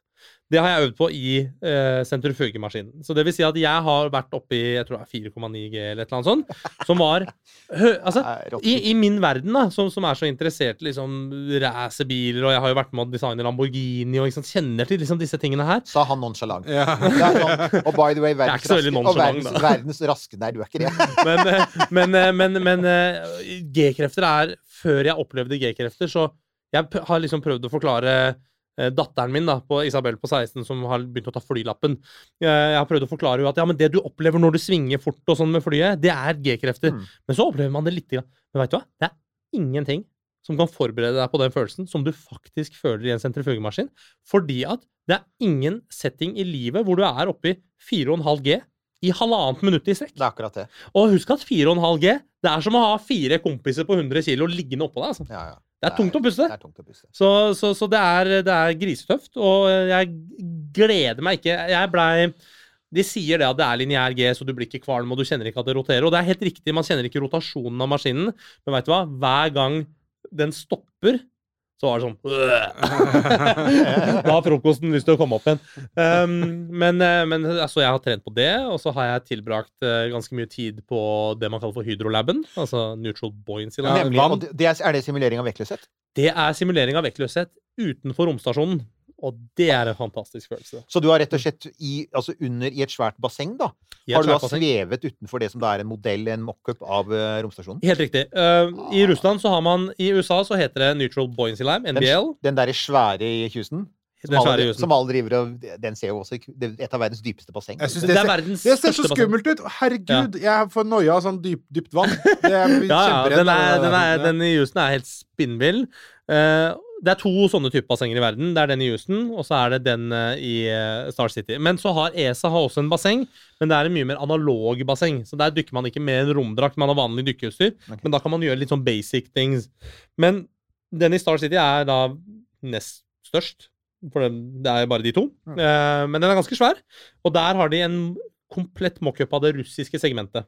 Det har jeg øvd på i eh, sentrifugemaskinen. Så det vil si at jeg har vært oppe i jeg tror det er 4,9 G eller et eller annet sånt, som var hø Altså, *laughs* i, I min verden, da, som, som er så interessert i liksom, racerbiler, og jeg har jo vært med å designe Lamborghini og liksom, kjenner til liksom, disse tingene her Sa han nonchalant. Ja. Sånn, og by the way, er verdens raske, verdens, verdens raske Nei, du er ikke det. *laughs* Men, eh, men, eh, men, men eh, G-krefter er Før jeg opplevde G-krefter, så Jeg har liksom prøvd å forklare eh, datteren min, da, på Isabel på 16, som har begynt å ta flylappen. Eh, Jeg har prøvd å forklare henne at ja, men det du opplever når du svinger fort og sånn med flyet, det er G-krefter. Mm. Men så opplever man det litt. grann. Men vet du hva? Det er ingenting som kan forberede deg på den følelsen som du faktisk føler i en sentrifugemaskin. Fordi at det er ingen setting i livet hvor du er oppe i 4,5 G i halvannet minutt i strekk. Det er akkurat det. Og husk at 4,5 G det er som å ha fire kompiser på 100 kilo liggende oppå deg. Altså. Ja, ja. Det er tungt å puste. Det er tungt å puste. Så, så, så det, er, det er grisetøft, og jeg gleder meg ikke. Jeg blei De sier det at det er lineær G, så du blir ikke kvalm, og du kjenner ikke at det roterer. Og det er helt riktig, man kjenner ikke rotasjonen av maskinen, men veit du hva? Hver gang den stopper, så var det sånn Da har frokosten lyst til å komme opp igjen. Um, men eh, men altså, jeg har trent på det, og så har jeg tilbrakt uh, ganske mye tid på det man kaller for hydrolaben, altså neutral buoyancy Ja, Nemlig, og det, det er, er det simulering av vektløshet? Det er simulering av vektløshet utenfor romstasjonen. Og det er en fantastisk følelse. Så du har rett og slett i, altså under i et svært basseng, da? Har du da svevet utenfor det som da er en modell, en mockup av uh, romstasjonen? Helt riktig. Uh, I Russland så har man I USA så heter det Neutral Buoyancy Lime, Den, NBL. den derre svære i Houston? Som, svære alle, i Houston. som alle driver og Den ser jo også det er et av verdens dypeste basseng. Jeg Det det, er ser, verdens det ser så skummelt ut! Herregud, jeg får noia av sånn dyp, dypt vann. Det er *laughs* Ja, ja, den, er, den, er, den i Houston er helt spinnvill. Eh, det er to sånne typer bassenger i verden. Det er den i Houston, og så er det den eh, i eh, Star City. Men så har ESA har også en basseng, men det er en mye mer analog basseng. Så der dykker man ikke med en romdrakt, man har vanlig dykkeutstyr. Okay. Men da kan man gjøre litt sånn basic things. Men den i Star City er da nest størst, for det er jo bare de to. Okay. men den er ganske svær. Og der har de en komplett mockup av det russiske segmentet.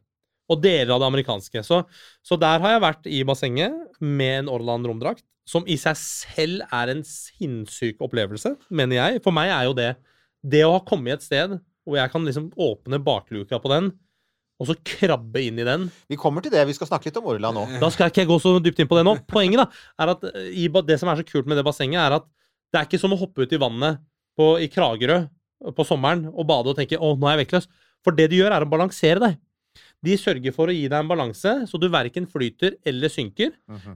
Og deler av det amerikanske. Så, så der har jeg vært i bassenget med en Orland romdrakt, som i seg selv er en sinnssyk opplevelse, mener jeg. For meg er jo det Det å ha kommet et sted hvor jeg kan liksom åpne bakluka på den, og så krabbe inn i den Vi kommer til det. Vi skal snakke litt om Orla nå. da skal jeg ikke gå så dypt inn på det nå. Poenget da, er at eh, i, det som er så kult med det bassenget, er at det er ikke som å hoppe ut i vannet på, i Kragerø på sommeren og bade og tenke 'Å, nå er jeg vektløs'. For det du gjør, er å balansere deg. De sørger for å gi deg en balanse, så du verken flyter eller synker,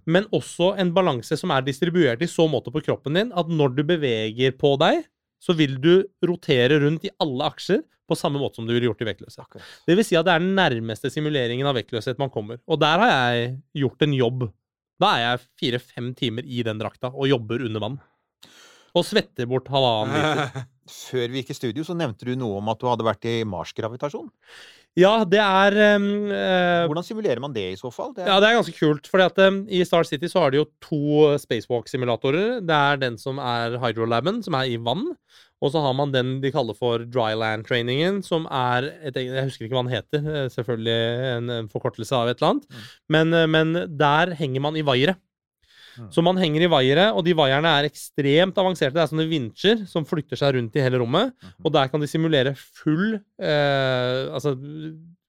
men også en balanse som er distribuert i så måte på kroppen din at når du beveger på deg, så vil du rotere rundt i alle aksjer på samme måte som du ville gjort i vektløshet. Okay. Det vil si at det er den nærmeste simuleringen av vektløshet man kommer. Og der har jeg gjort en jobb. Da er jeg fire-fem timer i den drakta og jobber under vann. Og svetter bort halvannen liter. *laughs* Før vi gikk i studio, så nevnte du noe om at du hadde vært i Mars-gravitasjon. Ja, det er um, eh, Hvordan simulerer man det i så fall? Det er, Ja, det er ganske kult. fordi at um, I Star City så har de jo to spacewalk-simulatorer. Det er den som er hydrolaben, som er i vann. Og så har man den de kaller for dryland-trainingen, som er et, Jeg husker ikke hva den heter. eh, Selvfølgelig en, en forkortelse av et eller annet. Men, eh, men der henger man i vaiere. Så man henger i vaiere, og de vaierne er ekstremt avanserte. Det er sånne vinsjer som flytter seg rundt i hele rommet. Og der kan de simulere full eh, altså,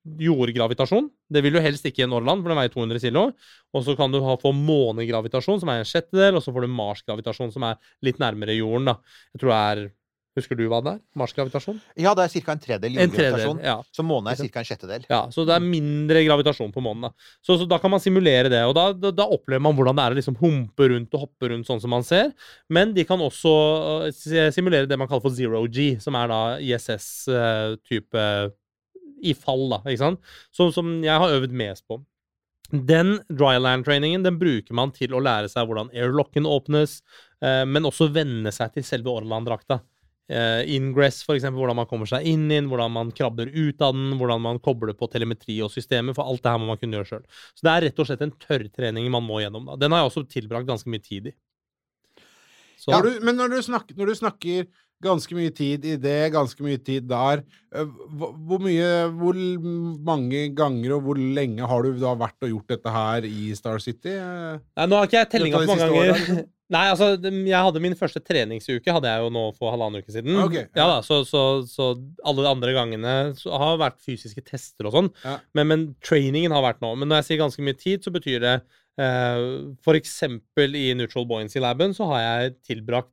jordgravitasjon. Det vil du helst ikke i en Orland, for den veier 200 kg. Og så kan du ha, få månegravitasjon, som er en sjettedel, og så får du Mars-gravitasjon, som er litt nærmere jorden. da. Jeg tror det er Husker du hva det er? Mars-gravitasjon? ja, det er ca. en tredel tredjedel. jordgravitasjon. Ja. Så månen er ca. en sjettedel. Ja, så det er mindre gravitasjon på månen. Da. Så, så da kan man simulere det, og da, da, da opplever man hvordan det er å liksom humpe rundt og hoppe rundt sånn som man ser. Men de kan også uh, simulere det man kaller for zero G, som er da ISS-type i fall, da, ikke sant? Som, som jeg har øvd mest på. Den dryland-trainingen den bruker man til å lære seg hvordan airlocken åpnes, eh, men også venne seg til selve Orland-drakta. Eh, ingress, for eksempel, hvordan man kommer seg inn i den, hvordan man krabber ut av den, hvordan man kobler på telemetri og systemer, for alt det her må man kunne gjøre sjøl. Så det er rett og slett en tørrtrening man må gjennom. Da. Den har jeg også tilbrakt ganske mye tid i. Så, Ja, du, men når du, snakker, når du snakker ganske mye tid i det, ganske mye tid der, eh, hvor mye Hvor mange ganger og hvor lenge har du da vært og gjort dette her i Star City? Nei, nå har ikke jeg tellinga på mange ganger. *laughs* Nei, altså, jeg hadde min første treningsuke hadde jeg jo nå for halvannen uke siden. Okay, ja. ja. da, så, så, så alle de andre gangene så har vært fysiske tester og sånn. Ja. Men, men trainingen har vært nå. Men når jeg sier ganske mye tid, så betyr det eh, eksempel i Neutral Buoyancy Laben så har jeg tilbrakt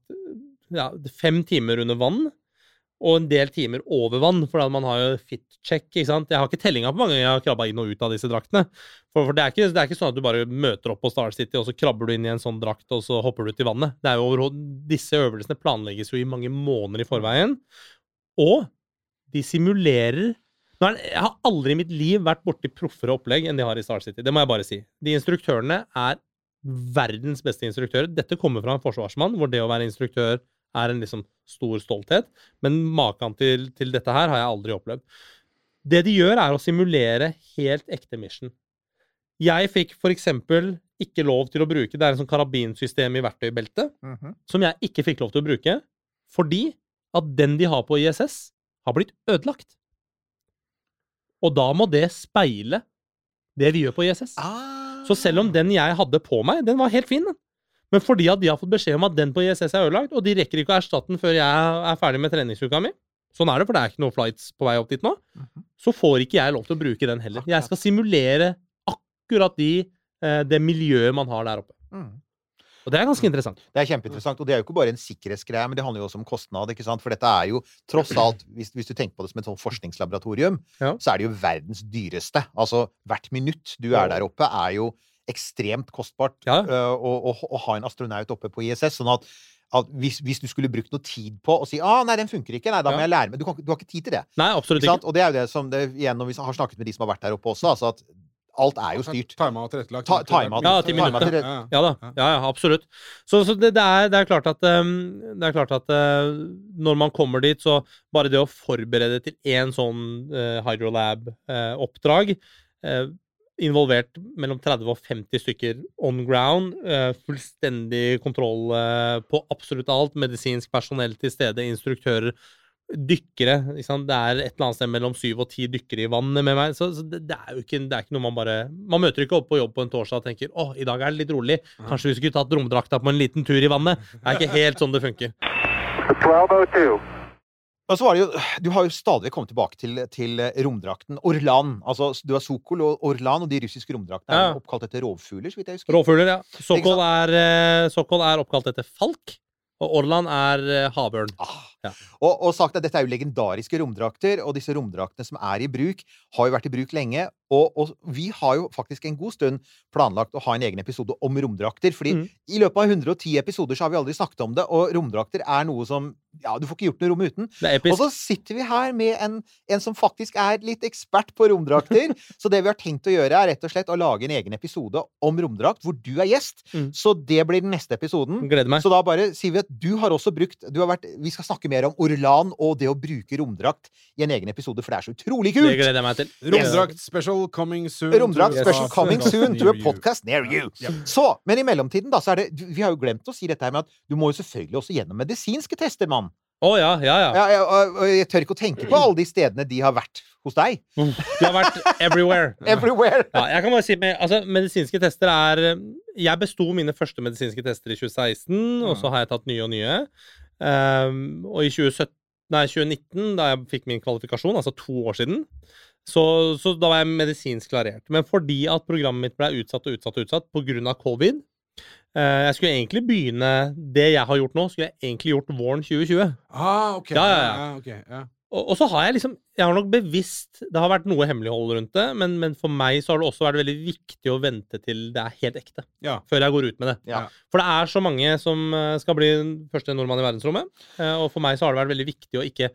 ja, fem timer under vann. Og en del timer over vann, for man har jo fit check. ikke sant? Jeg har ikke tellinga på mange ganger jeg har krabba inn og ut av disse draktene. For, for det, er ikke, det er ikke sånn at du bare møter opp på Star City, og så krabber du inn i en sånn drakt, og så hopper du ut i vannet. Det er jo Disse øvelsene planlegges jo i mange måneder i forveien. Og de simulerer er, Jeg har aldri i mitt liv vært borti proffere opplegg enn de har i Star City. Det må jeg bare si. De instruktørene er verdens beste instruktører. Dette kommer fra en forsvarsmann, hvor det å være instruktør er en liksom stor stolthet. Men maken til, til dette her har jeg aldri opplevd. Det de gjør, er å simulere helt ekte mission. Jeg fikk eksempel ikke lov til å bruke Det er en sånn karabinsystem i verktøybeltet Mhm. som jeg ikke fikk lov til å bruke fordi at den de har på ISS, har blitt ødelagt. Og da må det speile det vi gjør på ISS. Ah. Så selv om den jeg hadde på meg, den var helt fin, den. Men fordi at de har fått beskjed om at den på ISS er ødelagt, og de rekker ikke å erstatte den før jeg er ferdig med treningsuka mi, sånn er det, for det er ikke noen flights på vei opp dit nå, så får ikke jeg lov til å bruke den heller. Jeg skal simulere akkurat de, eh, det miljøet man har der oppe. Mm. Og det er ganske interessant. Det er kjempeinteressant, og det er jo ikke bare en sikkerhetsgreie, men det handler jo også om kostnad. ikke sant? For dette er jo tross *clears throat* alt, hvis, hvis du tenker på det som et sånt forskningslaboratorium, Ja. så er det jo verdens dyreste. Altså hvert minutt du er der oppe, er jo ekstremt kostbart Ja. øh, å, å, å ha en astronaut oppe på ISS. sånn at at hvis, hvis du skulle brukt noe tid på å si ah, nei, den funker ikke, nei, da må Ja. jeg lære meg Du, kan, du har ikke tid til det. Nei, absolutt Ikke ikke. Og det er jo det som det, igjen, når vi har snakket med de som har vært der oppe også, altså at alt er jo styrt. Tima og tilrettelagt. Ja, til minutter. Ja, ja. Ja da. Ja, ja, absolutt. Så, så det, det, er, det er klart at, um, det er klart at uh, når man kommer dit, så bare det å forberede til én sånn uh, Hydrolab-oppdrag Involvert mellom 30 og 50 stykker on ground. uh, fullstendig kontroll uh, på absolutt alt. Medisinsk personell til stede, instruktører. Dykkere. Ikke sant? Det er et eller annet sted mellom syv og ti dykkere i vannet med meg. Så, så det, det, er jo ikke, det er ikke noe man bare Man møter ikke opp på jobb på en torsdag og tenker å, i dag er det litt rolig. Kanskje vi skulle tatt romdrakta på en liten tur i vannet. Det er ikke helt sånn det funker. 1202. Og så var det jo, Du har jo stadig kommet tilbake til, til romdrakten. Orlan. altså Du har Sokol og Orlan, og de russiske romdraktene er oppkalt etter rovfugler. så vidt jeg husker. Rovfugler, ja. Sokol er, eh, Sokol er oppkalt etter falk, og Orlan er eh, havørn. Ah. Ja. Og, og sagt at Dette er jo legendariske romdrakter, og disse romdraktene som er i bruk, har jo vært i bruk lenge. Og, og vi har jo faktisk en god stund planlagt å ha en egen episode om romdrakter. fordi mm. i løpet av 110 episoder så har vi aldri snakket om det, og romdrakter er noe som Ja, du får ikke gjort noe rom uten. Og så sitter vi her med en, en som faktisk er litt ekspert på romdrakter. *laughs* så det vi har tenkt å gjøre, er rett og slett å lage en egen episode om romdrakt, hvor du er gjest. Mm. Så det blir den neste episoden. Gleder meg. Så da bare sier vi at du har også brukt du har vært, Vi skal snakke mer om Orlan og det å bruke romdrakt i en egen episode, for det er så utrolig kult! Det gleder jeg meg til. Romdrakt special coming soon. Romdrakt special coming soon to a podcast near you. Så, men i mellomtiden, da, så er det Vi har jo glemt å si dette her med at du må jo selvfølgelig også gjennom medisinske tester, mann. Å ja, ja, ja. Ja, ja, og, og jeg tør ikke å tenke på alle de stedene de har vært hos deg. Du har vært everywhere. *laughs* Everywhere. Ja, jeg kan bare si med, altså, Medisinske tester er Jeg besto mine første medisinske tester i 2016, og så har jeg tatt nye og nye. Ehm, og i 2017, nei, 2019, da jeg fikk min kvalifikasjon, altså to år siden, så, så da var jeg medisinsk klarert. Men fordi at programmet mitt ble utsatt og utsatt og utsatt pga. covid eh, Jeg skulle egentlig begynne Det jeg har gjort nå, skulle jeg egentlig gjort våren 2020. Ah, ok. Ja, ja, ja. ja. Og, og så har jeg liksom Jeg har nok bevisst Det har vært noe hemmelighold rundt det, men, men for meg så har det også vært veldig viktig å vente til det er helt ekte. Ja. Før jeg går ut med det. Ja. For det er så mange som eh, skal bli første nordmann i verdensrommet. eh, Og for meg så har det vært veldig viktig å ikke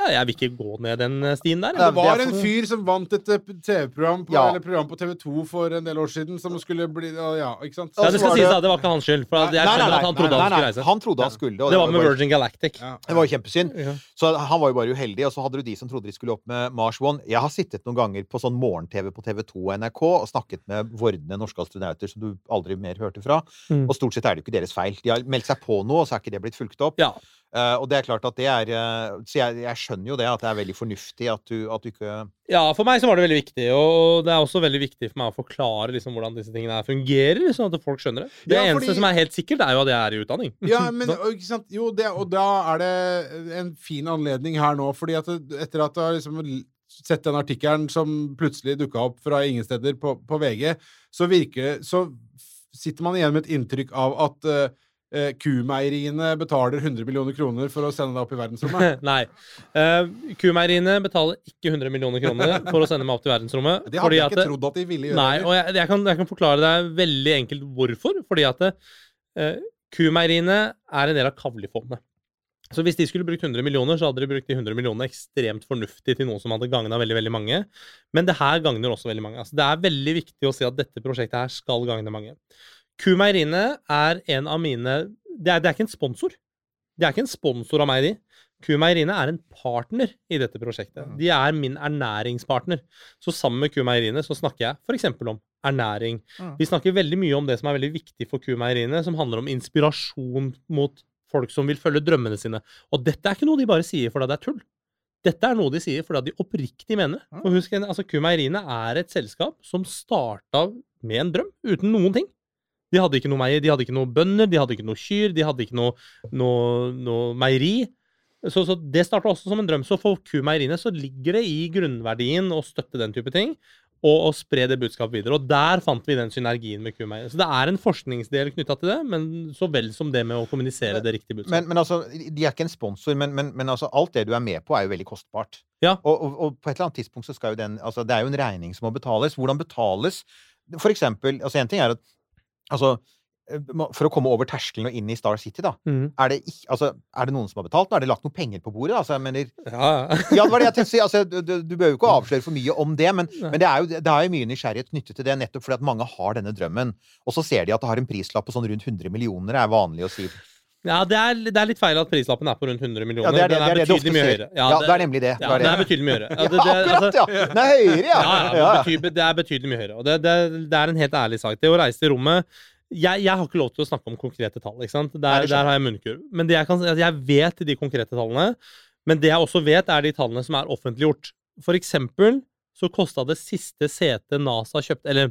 Ja, jeg vil ikke gå ned den eh, stien der. Det var en fyr som vant et eh, TV-program på, Ja. eller program på TV2 for en del år siden, som skulle bli Ja, ikke sant? Ja, det skal sies da, det var ikke hans skyld. For at jeg Nei, nei, skjønner nei, at han trodde nei, han skulle reise. Han trodde han skulle det. og Det var med Virgin Galactic. Ja. Det var jo kjempesynd. Så han var jo bare uheldig, og så hadde du de som trodde de skulle opp med Mars One. Jeg har sittet noen ganger på sånn morgen-TV på TV2 og NRK og snakket med vordende norske astronauter som du aldri mer hørte fra. Mm. Og stort sett er det jo ikke deres feil. De har meldt seg på noe, og så er ikke det blitt fulgt opp. Ja. Uh, og det er klart at det er uh, Så jeg, jeg skjønner jo det, at det er veldig fornuftig at du, at du ikke Ja, for meg så var det veldig viktig, og det er også veldig viktig for meg å forklare liksom hvordan disse tingene fungerer, sånn at folk skjønner det. Det Ja, eneste fordi- som er helt sikkert, er jo at jeg er i utdanning. Ja, *laughs* men ikke sant? Jo, det, og da er det en fin anledning her nå, fordi at etter at du har liksom sett den artikkelen som plutselig dukka opp fra ingen steder på, på VG, så virker Så sitter man igjen med et inntrykk av at eh, eh, kumeieriene betaler 100 millioner kroner for å sende deg opp i verdensrommet. *laughs* Nei. Eh, Kumeieriene betaler ikke 100 millioner kroner for å sende meg opp til verdensrommet. *laughs* Det hadde jeg ikke trodd at de ville gjøre. Nei, og jeg, jeg, kan, jeg kan forklare deg veldig enkelt hvorfor. Fordi at eh, kumeieriene er en del av Kavli-fondet. Så hvis de skulle brukt 100 millioner, så hadde de brukt de 100 millionene ekstremt fornuftig til noe som hadde gagna veldig veldig mange. Men det her gagner også veldig mange. Altså, det er veldig viktig å si at dette prosjektet her skal gagne mange. Kumeieriene er en av mine det er, det er ikke en sponsor. Det er ikke en sponsor av meg, de. Q Meieriene er en partner i dette prosjektet. De er min ernæringspartner. Så sammen med Q Meieriene så snakker jeg f.eks. om ernæring. Vi snakker veldig mye om det som er veldig viktig for Q Meieriene, som handler om inspirasjon mot folk som vil følge drømmene sine. Og dette er ikke noe de bare sier fordi det er tull. Dette er noe de sier fordi de oppriktig mener. For husk, altså Q Meieriene er et selskap som starta med en drøm, uten noen ting. De hadde ikke noe meier, de hadde ikke noe bønder, de hadde ikke noe kyr, de hadde ikke noe, noe, noe meieri. Så, så det starta også som en drøm. Så for Q-meieriene så ligger det i grunnverdien å støtte den type ting, og, og spre det budskapet videre. Og der fant vi den synergien med Q-meieriene. Så det er en forskningsdel knytta til det, men så vel som det med å kommunisere det riktige budskapet. Men, men altså, De er ikke en sponsor, men, men, men altså, alt det du er med på, er jo veldig kostbart. Ja. Og, og, og på et eller annet tidspunkt så skal jo den altså, Det er jo en regning som må betales. Hvordan betales For eksempel altså En ting er at altså, eh, For å komme over terskelen og inn i Star City, da. Mm. Er det, ikke, altså, er det noen som har betalt? Nå er det lagt noen penger på bordet? Altså, jeg mener, Ja, ja. *laughs* ja, det var det jeg tenkte å si. Altså, du, du, du behøver jo ikke å avsløre for mye om det, men, men det, er jo, det er jo mye nysgjerrighet knyttet til det, nettopp fordi at mange har denne drømmen. Og så ser de at det har en prislapp på sånn rundt 100 millioner, er vanlig å si. Ja det, er, det er litt feil at prislappen er på rundt 100 millioner. Ja, det er, det, Den det, er det betydelig mye høyere. Ja, det er nemlig det. Ja, det er er betydelig mye høyere. Ja, det- det- altså- akkurat, ja! Den er høyere, ja! Ja, ja, ja. det, betyr, det er betydelig mye høyere. Og det, er en helt ærlig sak. Det å reise til rommet jeg, jeg har ikke lov til å snakke om konkrete tall. ikke sant? Der, der har jeg munnkurv. Men det jeg, kan, altså, jeg vet de konkrete tallene. Men det jeg også vet, er de tallene som er offentliggjort. For eksempel så kosta det siste setet NASA kjøpte Eller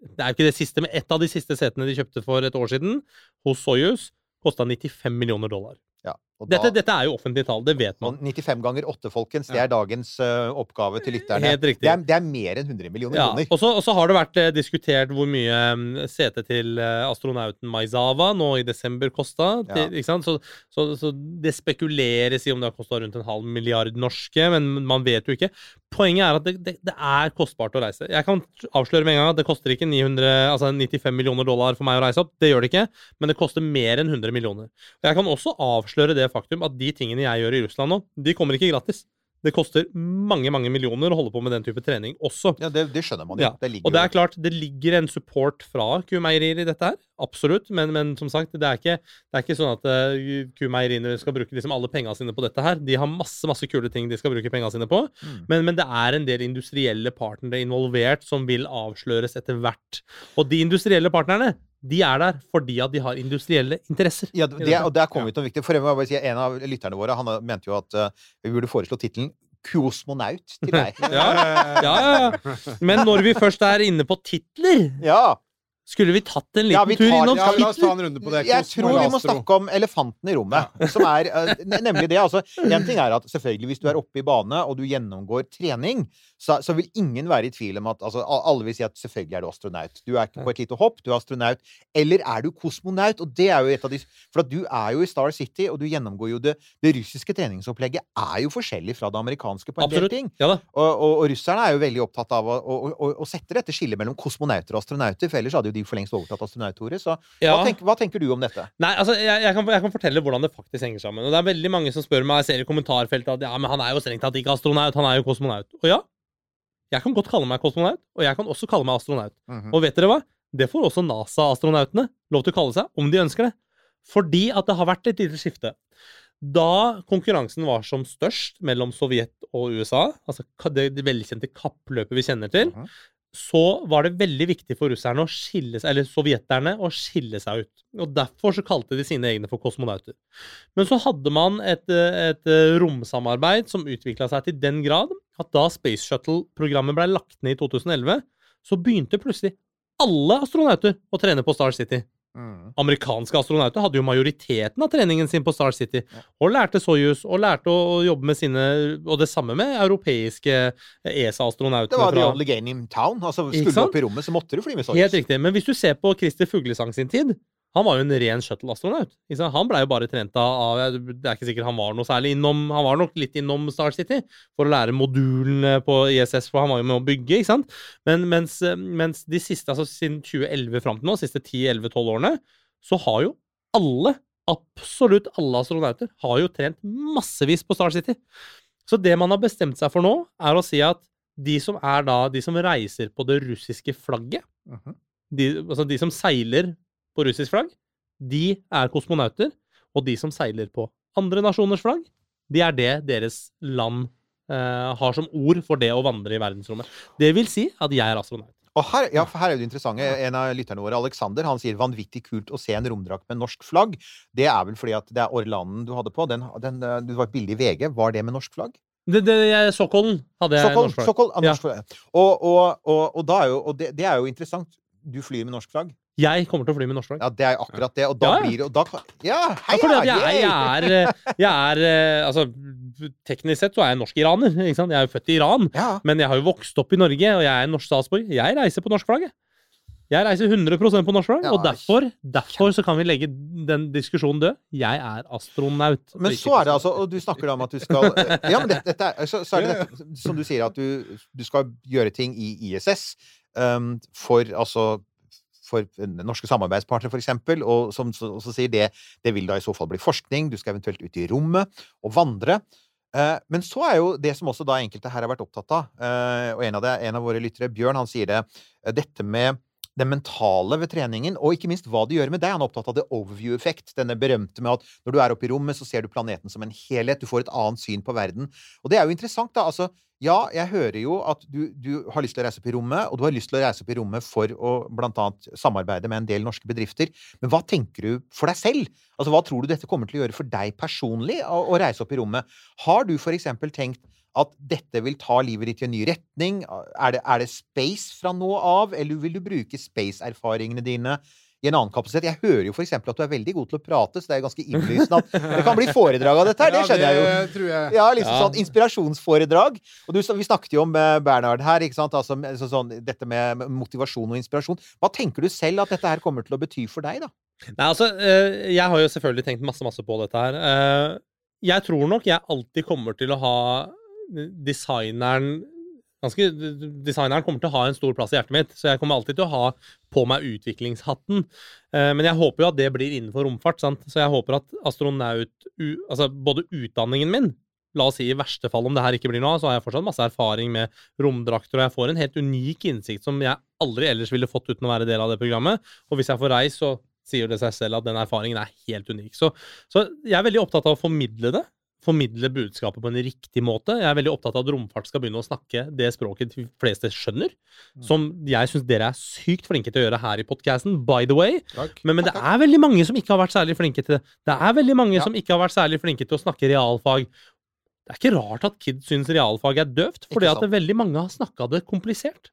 det er jo ikke det siste, men ett av de siste setene de kjøpte for et år siden, hos Soyuz, kosta 95 millioner dollar. Ja, og Dette, da, dette er jo offentlige tall, det vet man. 95 ganger 8, folkens. Det er dagens uh, oppgave til lytterne. Helt riktig. Det er, det er mer enn 100 millioner Ja, kroner. og så har det vært uh, diskutert hvor mye um, setet til uh, astronauten Maizawa nå i desember kosta. Ja. Så, så, så det spekuleres i om det har kosta rundt en halv milliard norske, men man vet jo ikke. Poenget er at det, det, det er kostbart å reise. Jeg kan avsløre med en gang at det koster ikke 900, altså 95 millioner dollar for meg å reise opp. Det gjør det ikke, men det koster mer enn 100 millioner. Jeg kan også avsløre det faktum at de tingene jeg gjør i Russland nå, de kommer ikke gratis. Det koster mange mange millioner å holde på med den type trening også. Ja, det, det skjønner man jo. Ja, Det og det er klart, det ligger en support fra Q-meierier i dette her. Absolutt. Men, men som sagt, det er ikke, det er ikke sånn at uh, Q-meieriene skal bruke liksom alle pengene sine på dette her. De har masse masse kule ting de skal bruke pengene sine på. Mm. Men, men det er en del industrielle partnere involvert som vil avsløres etter hvert. Og de industrielle partnerne, de er der fordi at de har industrielle interesser. Ja, det, og der kommer vi til noe viktig. For jeg må bare si, En av lytterne våre han mente jo at uh, vi burde foreslå tittelen 'Kosmonaut' til deg. *laughs* Ja, ja, ja. Men når vi først er inne på titler, ja. Skulle vi tatt en liten Ja, vi tur innom Ja, la oss ta en runde på det. Jeg tror vi må snakke om elefanten i rommet. Som er eh, nemlig det. altså En ting er at selvfølgelig hvis du er oppe i bane og du gjennomgår trening, så, så vil ingen være i tvil om at altså, Alle vil si at selvfølgelig er du astronaut. Du er ikke på et lite hopp, du er astronaut. Eller er du kosmonaut? Og det er jo et av de For at du er jo i Star City, og du gjennomgår jo det Det russiske treningsopplegget er jo forskjellig fra det amerikanske på en del ting. Ja. Og, og, og russerne er jo veldig opptatt av å, å, å, å sette dette skillet mellom kosmonauter og astronauter, for ellers hadde jo de for lengst overtatt astronautordet. Så Ja. hva, tenker, hva tenker du om dette? Nei, altså, jeg, jeg, kan, jeg kan fortelle hvordan det faktisk henger sammen. Og det er veldig mange som spør meg, jeg ser i kommentarfeltet at ja, men han er jo strengt tatt ikke astronaut, han er jo kosmonaut. Og ja, jeg kan godt kalle meg kosmonaut, og jeg kan også kalle meg astronaut. Mhm. Og vet dere hva? Det får også NASA-astronautene lov til å kalle seg, om de ønsker det. Fordi at det har vært et lite skifte. Da konkurransen var som størst mellom Sovjet og USA, altså det, det velkjente kappløpet vi kjenner til, Mhm. Så var det veldig viktig for russerne å skille eller sovjeterne å skille seg ut. Og Derfor så kalte de sine egne for kosmonauter. Men så hadde man et, et eh, romsamarbeid som utvikla seg til den grad at da Space Shuttle-programmet ble lagt ned i 2011, så begynte plutselig alle astronauter å trene på Star City. Mhm. Amerikanske astronauter hadde jo majoriteten av treningen sin på Star City, og lærte Soyuz, og lærte å jobbe med sine Og det samme med europeiske ESA-astronauter. Det var the fra- only game in town. Altså, skulle du opp i rommet, så måtte du fly med Soyuz. Helt riktig. Men hvis du ser på Christer Fuglesang sin tid han var jo en ren shuttle-astronaut. Han blei jo bare trent av Det er ikke sikkert han var noe særlig innom Han var nok litt innom Star City for å lære modulene på ISS, for han var jo med å bygge, ikke sant? Men mens, mens de siste, altså siden 2011 fram til nå, siste 10-11-12 årene, så har jo alle, absolutt alle astronauter, har jo trent massevis på Star City. Så det man har bestemt seg for nå, er å si at de som er da De som reiser på det russiske flagget, Mhm. de, altså de som seiler på russisk flagg, de er kosmonauter. Og de som seiler på andre nasjoners flagg, de er det deres land eh, har som ord for det å vandre i verdensrommet. Det vil si at jeg er astronaut. Og her, ja, for her er det interessante. En av lytterne våre, Alexander, han sier 'vanvittig kult å se en romdrakt med norsk flagg'. Det er vel fordi at det er Orlanen du hadde på. Den, den, eh, det var et bilde i VG. Var det med norsk flagg? Det, det, jeg, Stockholm hadde jeg norsk flagg. Ja. norsk flagg. Og, og, og, og, da er jo, og det, det er jo interessant. Du flyr med norsk flagg. Jeg kommer til å fly med norsk flagg. Ja, det er akkurat det. Og da Ja, ja. blir det da, Ja, Ja, Ja, hei, fordi jeg, jeg er, eh, jeg er eh, Altså, teknisk sett så er jeg norsk-iraner. ikke sant? Jeg er jo født i Iran. ja. Men jeg har jo vokst opp i Norge, og jeg er en norsk statsborger. Jeg reiser på norsk flagg. jeg. Jeg reiser 100% på norsk flagg, Ja, og derfor, derfor så kan vi legge den diskusjonen død. Jeg er astronaut. Men så er det altså Og du snakker da om at du skal Ja, men dette, dette er, så, så er det dette, som du sier, at du, du skal gjøre ting i ISS um, for altså for norske samarbeidspartnere, f.eks., og som også og så sier det det vil da i så fall bli forskning, du skal eventuelt ut i rommet og vandre. Eh, men så er jo det som også da enkelte her har vært opptatt av, eh, og en av, det, en av våre lyttere, Bjørn, han sier det, eh, dette med det mentale ved treningen, og ikke minst hva det gjør med deg. Han er opptatt av det overview-effekt, denne berømte med at når du er oppe i rommet, så ser du planeten som en helhet, du får et annet syn på verden. Og det er jo interessant, da. Altså, ja, jeg hører jo at du, du har lyst til å reise opp i rommet, og du har lyst til å reise opp i rommet for å blant annet samarbeide med en del norske bedrifter. Men hva tenker du for deg selv? Altså, Hva tror du dette kommer til å gjøre for deg personlig å, å reise opp i rommet? Har du for eksempel tenkt at dette vil ta livet ditt i en ny retning? Er det, er det space fra nå av, eller vil du bruke space-erfaringene dine i en annen kapasitet? Jeg hører jo for eksempel at du er veldig god til å prate, så det er ganske innlysende at det kan bli foredrag av dette her. Det skjønner jeg jo. Ja, det tror jeg. Ja, liksom Ja. sånn inspirasjonsforedrag. Og du, vi snakket jo om eh, Bernhard her, ikke sant? Altså, så, sånn, dette med motivasjon og inspirasjon. Hva tenker du selv at dette her kommer til å bety for deg, da? Nei, altså, eh, jeg har jo selvfølgelig tenkt masse, masse på dette her. Eh, Jeg tror nok jeg alltid kommer til å ha designeren Ganske, designeren kommer til å ha en stor plass i hjertet mitt, så jeg kommer alltid til å ha på meg utviklingshatten. Eh, Men jeg håper jo at det blir innenfor romfart, sant? så jeg håper at astronaut Altså både utdanningen min La oss si i verste fall, om det her ikke blir noe av, så har jeg fortsatt masse erfaring med romdrakter, og jeg får en helt unik innsikt som jeg aldri ellers ville fått uten å være del av det programmet. Og hvis jeg får reist, så sier det seg selv at den erfaringen er helt unik. Så, så jeg er veldig opptatt av å formidle det. Formidle budskapet på en riktig måte. Jeg er veldig opptatt av at romfart skal begynne å snakke det språket de fleste skjønner. Som jeg syns dere er sykt flinke til å gjøre her i podkasten, by the way. Men, men det er veldig mange som ikke har vært særlig flinke til det. Det er veldig mange Ja. som ikke har vært særlig flinke til å snakke realfag. Det er ikke rart at kids syns realfag er døvt, fordi at veldig mange har snakka det komplisert.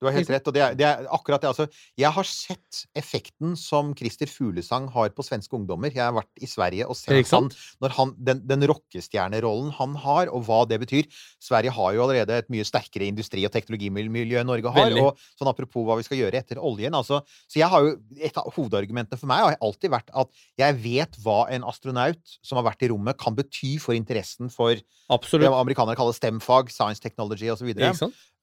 Du har helt rett. og det er, det er akkurat det. Altså, jeg har sett effekten som Christer Fuglesang har på svenske ungdommer. Jeg har vært i Sverige og sett han, han, den, den rockestjernerollen han har, og hva det betyr. Sverige har jo allerede et mye sterkere industri- og teknologimiljø enn Norge har. Veldig. Og sånn apropos hva vi skal gjøre etter oljen. Altså, så jeg har jo, Et av hovedargumentene for meg har alltid vært at jeg vet hva en astronaut som har vært i rommet, kan bety for interessen for det amerikanere kaller STEM-fag, science technology osv.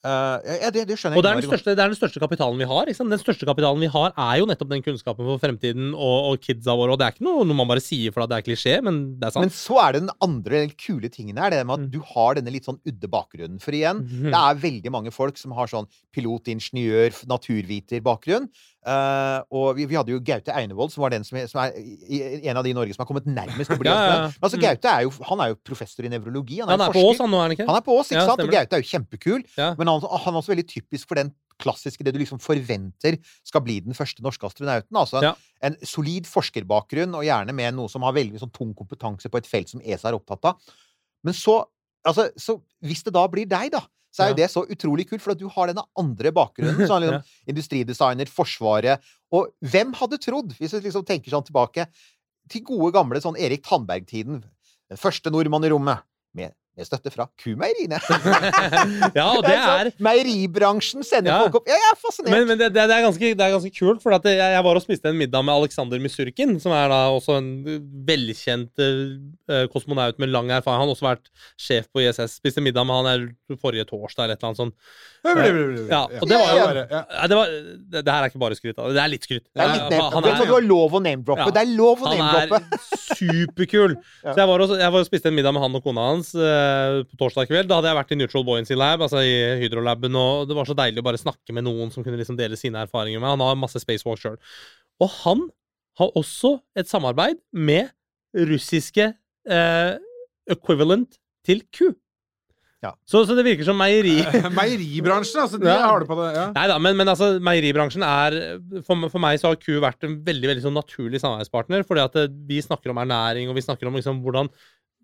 Uh, ja, det, det skjønner Og det er, den største, det er den største kapitalen vi har. Den største kapitalen vi har, er jo nettopp den kunnskapen for fremtiden og, og kidsa våre. Og det er ikke noe, noe man bare sier for at det er klisjé, men det er sant. Men så er det den andre den kule tingen her, det med at Mm. du har denne litt sånn udde bakgrunnen. For igjen, Mhm. det er veldig mange folk som har sånn pilot, ingeniør, naturviter-bakgrunn. Eh, og vi, vi hadde jo Gaute Einevold, som var den som som er en av de i Norge som har kommet nærmest å bli Ja, ja, ja. Men altså, Mm. Gaute er jo, han er jo professor i nevrologi. Han er, han er på. Ås, han nå, er han ikke? Han er på oss, ikke sant? Og. Gaute er jo kjempekul. Men han, han er også veldig typisk for den klassiske, det du liksom forventer skal bli den første norske astronauten. Altså Ja. en solid forskerbakgrunn, og gjerne med noe som har veldig sånn tung kompetanse på et felt som ESA er opptatt av. Men så, altså, så hvis det da blir deg, da, så er jo det så utrolig kult, for at du har denne andre bakgrunnen. Sånn, *laughs* liksom, Industridesigner, Forsvaret. Og hvem hadde trodd, hvis vi liksom tenker sånn tilbake, til gode gamle sånn Erik Tandberg-tiden. Den første nordmann i rommet. Med, med støtte fra kumeieriene. *laughs* ja, og det er Meieribransjen sender Ja. folk opp. Ja, jeg er fascinert. men, men det, det, det, er ganske, det er ganske kult, for at jeg, jeg var og spiste en middag med Aleksander Misurkin, som er da også en velkjent uh, kosmonaut med lang erfaring. Han har også vært sjef på ISS. Spiste middag med han er forrige torsdag eller et eller annet sånt. Ja, og det var jo det, var, det, det her er ikke bare skryt. Det er litt skryt. det er litt name, han vet du, har lov å name-droppe. Det er lov å Han name-droppe. er superkul. *laughs* Så jeg var, også, jeg var og spiste en middag med han og kona hans uh, på torsdag kveld. Da hadde jeg vært i Neutral Buoyancy Lab, altså i Hydrolaben, og det var så deilig å bare snakke med noen som kunne liksom dele sine erfaringer med. Han har masse spacewalk sjøl. Og han har også et samarbeid med russiske uh, equivalent til ku. Ja. Så, så det virker som meieri... *laughs* Meieribransjen, altså. De Ja. har det på det. Ja. Nei da, men, men altså, meieribransjen er for, for meg så har ku vært en veldig veldig sånn naturlig samarbeidspartner. fordi at eh, vi snakker om ernæring, og vi snakker om liksom hvordan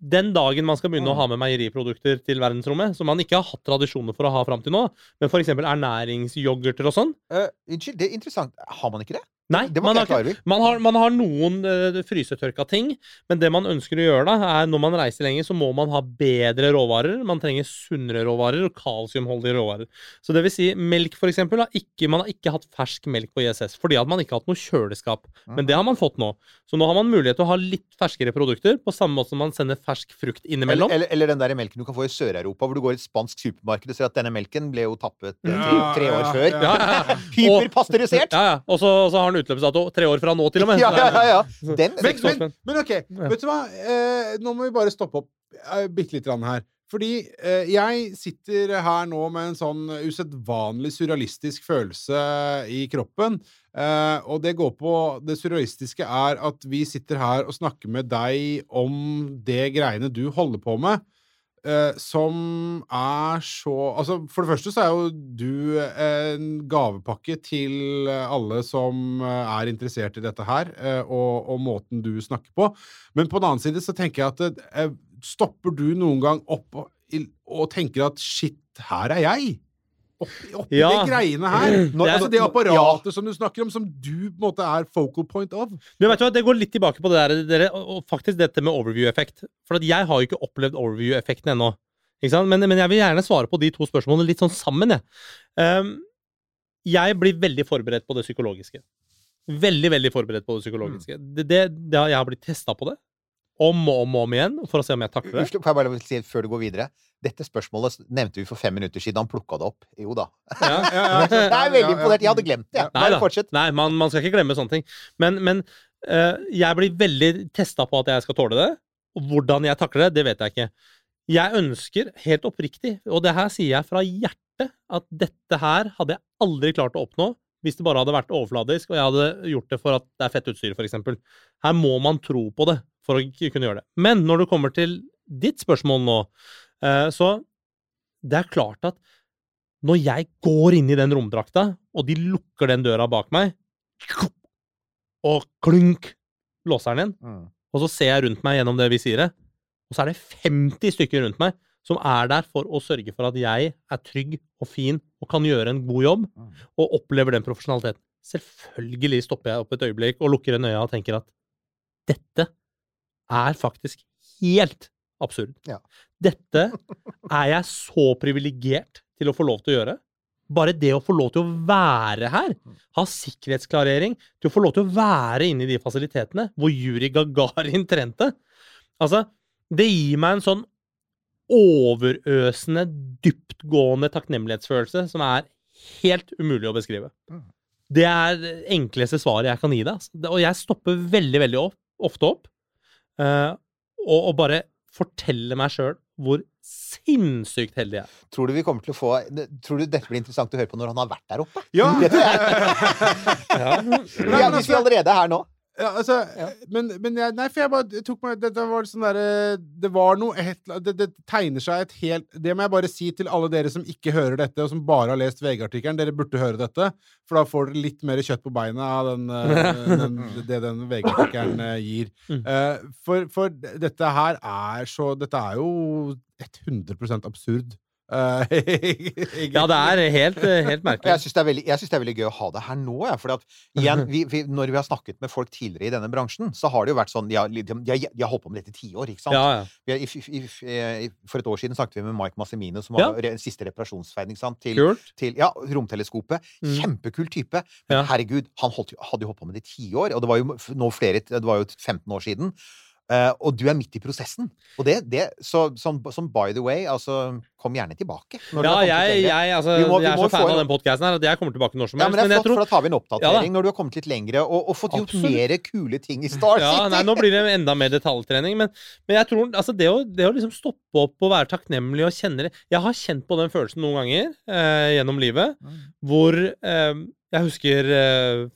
Den dagen man skal begynne å ha med meieriprodukter til verdensrommet, som man ikke har hatt tradisjoner for å ha fram til nå, men f.eks. ernæringsyoghurter og sånn Eh, unnskyld, det er interessant. Har man ikke det? Nei, Det man har, ikke, man, har, man har noen uh, frysetørka ting, men det man ønsker å gjøre, da, er når man reiser lenger, så må man ha bedre råvarer. Man trenger sunnere råvarer og kalsiumholdige råvarer. Så det vil si, melk, for eksempel, har ikke, man har ikke hatt fersk melk på ISS fordi at man ikke har hatt noe kjøleskap. Men det har man fått nå. Så nå har man mulighet til å ha litt ferskere produkter, på samme måte som man sender fersk frukt innimellom. eller, eller den der melken du kan få i Sør-Europa, hvor du går i et spansk supermarked og ser at denne melken ble jo tappet eh, tre, tre år før. ja. Ja, *laughs* ja. Hyperpasteurisert! Ja, ja. Og så, så har den utløpsdato tre år fra nå, til og med. *laughs* Ja, ja, ja. *laughs* Den, Men, men, men OK, vet du hva? Eh, nå må vi bare stoppe opp eh, bitte litt grann her. Fordi eh, jeg sitter her nå med en sånn usedvanlig surrealistisk følelse i kroppen. Eh, og det går på Det surrealistiske er at vi sitter her og snakker med deg om det greiene du holder på med. Eh, som er så Altså, for det første så er jo du en gavepakke til alle som eh, er interessert i dette her, uh, og, og måten du snakker på. Men på den annen side så tenker jeg at uh, Stopper du noen gang opp og, og tenker at shit, her er jeg? Oppi, oppi Ja. de greiene her. Nå- altså det apparatet apparatet som du snakker om, som du på en måte er focal point of. Men vet du hva, Det går litt tilbake på det der, dere, og faktisk dette med overview-effekt. For jeg har jo ikke opplevd overview-effekten ennå. Men, men jeg vil gjerne svare på de to spørsmålene litt sånn sammen. Jeg. Um, jeg blir veldig forberedt på det psykologiske. Veldig veldig forberedt på det psykologiske. Det, det, det, jeg har blitt testa på det. Om og om og om igjen, for å se om jeg takler det. Får jeg bare si før du går videre? Dette spørsmålet nevnte vi for fem minutter siden. Han plukka det opp. Jo da. Ja. Jeg *laughs* er veldig imponert. Jeg hadde glemt det. jeg. Nei Bare fortsett. Nei, man, man skal ikke glemme sånne ting. Men, men uh, jeg blir veldig testa på at jeg skal tåle det. Og hvordan jeg takler det, det vet jeg ikke. Jeg ønsker, helt oppriktig, og det her sier jeg fra hjertet, at dette her hadde jeg aldri klart å oppnå hvis det bare hadde vært overfladisk, og jeg hadde gjort det for at det er fett utstyr, f.eks. Her må man tro på det for å kunne gjøre det. Men når det kommer til ditt spørsmål nå, eh, så det er klart at når jeg går inn i den romdrakta, og de lukker den døra bak meg, og klunk, låser den igjen, Mm. og så ser jeg rundt meg gjennom det visiret, og så er det 50 stykker rundt meg som er der for å sørge for at jeg er trygg og fin og kan gjøre en god jobb, Mm. og opplever den profesjonaliteten. Selvfølgelig stopper jeg opp et øyeblikk og lukker en øya og tenker at dette er faktisk helt absurd. Ja. Dette er jeg så privilegert til å få lov til å gjøre. Bare det å få lov til å være her, ha sikkerhetsklarering, til å få lov til å være inne i de fasilitetene hvor Juri Gagarin trente Altså, det gir meg en sånn overøsende, dyptgående takknemlighetsfølelse som er helt umulig å beskrive. Mm. Det er det enkleste svaret jeg kan gi deg. Altså. Og jeg stopper veldig, veldig ofte opp, eh, og, og bare fortelle meg sjøl hvor sinnssykt heldig jeg er. Tror du vi kommer til å få Tror du dette blir interessant å høre på når han har vært der oppe? Ja, Det tror jeg. *laughs* Ja. Ja, hvis vi er allerede er her nå. Ja, altså, Men, men jeg, Nei, for jeg bare tok meg Det, det var sånn derre Det var noe et, det, det tegner seg et helt Det må jeg bare si til alle dere som ikke hører dette, og som bare har lest VG-artikkelen. Dere burde høre dette, for da får dere litt mer kjøtt på beina av den, eh, *laughs* den, det den VG-artikkelen eh, gir. Mm. Eh, For, for dette her er så Dette er jo 100 absurd. Eh, *laughs* ja, det er helt, eh, helt *laughs* merkelig. jeg syns det, det er veldig gøy å ha det her nå. Ja, fordi at, igjen, *laughs* vi, vi, når vi har snakket med folk tidligere i denne bransjen, så har det jo vært sånn De har, de, har- de har holdt på med dette i ti år, ikke sant? Ja, ja. Vi i, i, for et år siden snakket vi med Mike Massimino, som var re, siste reparasjonsferd til, til ja, romteleskopet. Mm. Kjempekul type. Men herregud, han holdt, hadde jo holdt på med det i ti år, og det var jo nå flere, det var jo 15 år siden. Eh, og du er midt i prosessen. Og det, det så, som, som by the way, altså Kom gjerne tilbake. Ja, jeg, jeg, altså, Vi må- vi jeg er så fan av den podkasten her at jeg kommer tilbake når som helst. Ja, men det er men jeg flott, tror for da tar vi en oppdatering Ja når du har kommet litt lengre og, og fått gjort mer kule ting i Star City. Ja, nei, nå blir det enda mer detaljtrening. Men, men jeg tror altså det, å, det å liksom stoppe opp og være takknemlig og kjenne det Jeg har kjent på den følelsen noen ganger eh, gjennom livet, Mm. hvor eh, Jeg husker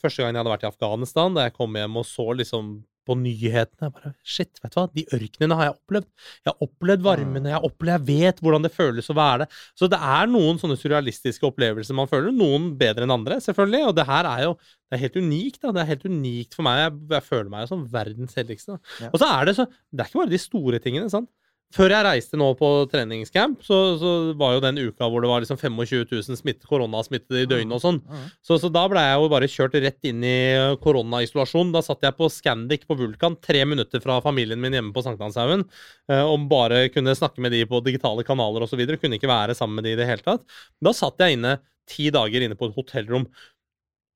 første gang jeg hadde vært i Afghanistan, da jeg kom hjem og så liksom på nyhetene. Jeg Bare, shit, vet du hva? De ørkenene har jeg opplevd. Jeg har opplevd varmene, jeg har opplevd, jeg vet hvordan det føles å være det. Så det er noen sånne surrealistiske opplevelser man føler. Noen bedre enn andre, selvfølgelig. Og det her er jo det er helt unikt. da, Det er helt unikt for meg. Jeg, jeg føler meg jo som verdens heldigste. Ja. Og så er det så Det er ikke bare de store tingene. sant? Før jeg reiste nå på treningscamp, så, så var jo den uka hvor det var liksom 25 000 smitt, koronasmittede i døgnet og sånn. Mm. Så, så da ble jeg jo bare kjørt rett inn i koronaisolasjon. Da satt jeg på Scandic på Vulkan, tre minutter fra familien min hjemme på Sankthanshaugen, eh, og bare kunne snakke med de på digitale kanaler osv. Kunne ikke være sammen med de i det hele tatt. Da satt jeg inne ti dager inne på et hotellrom,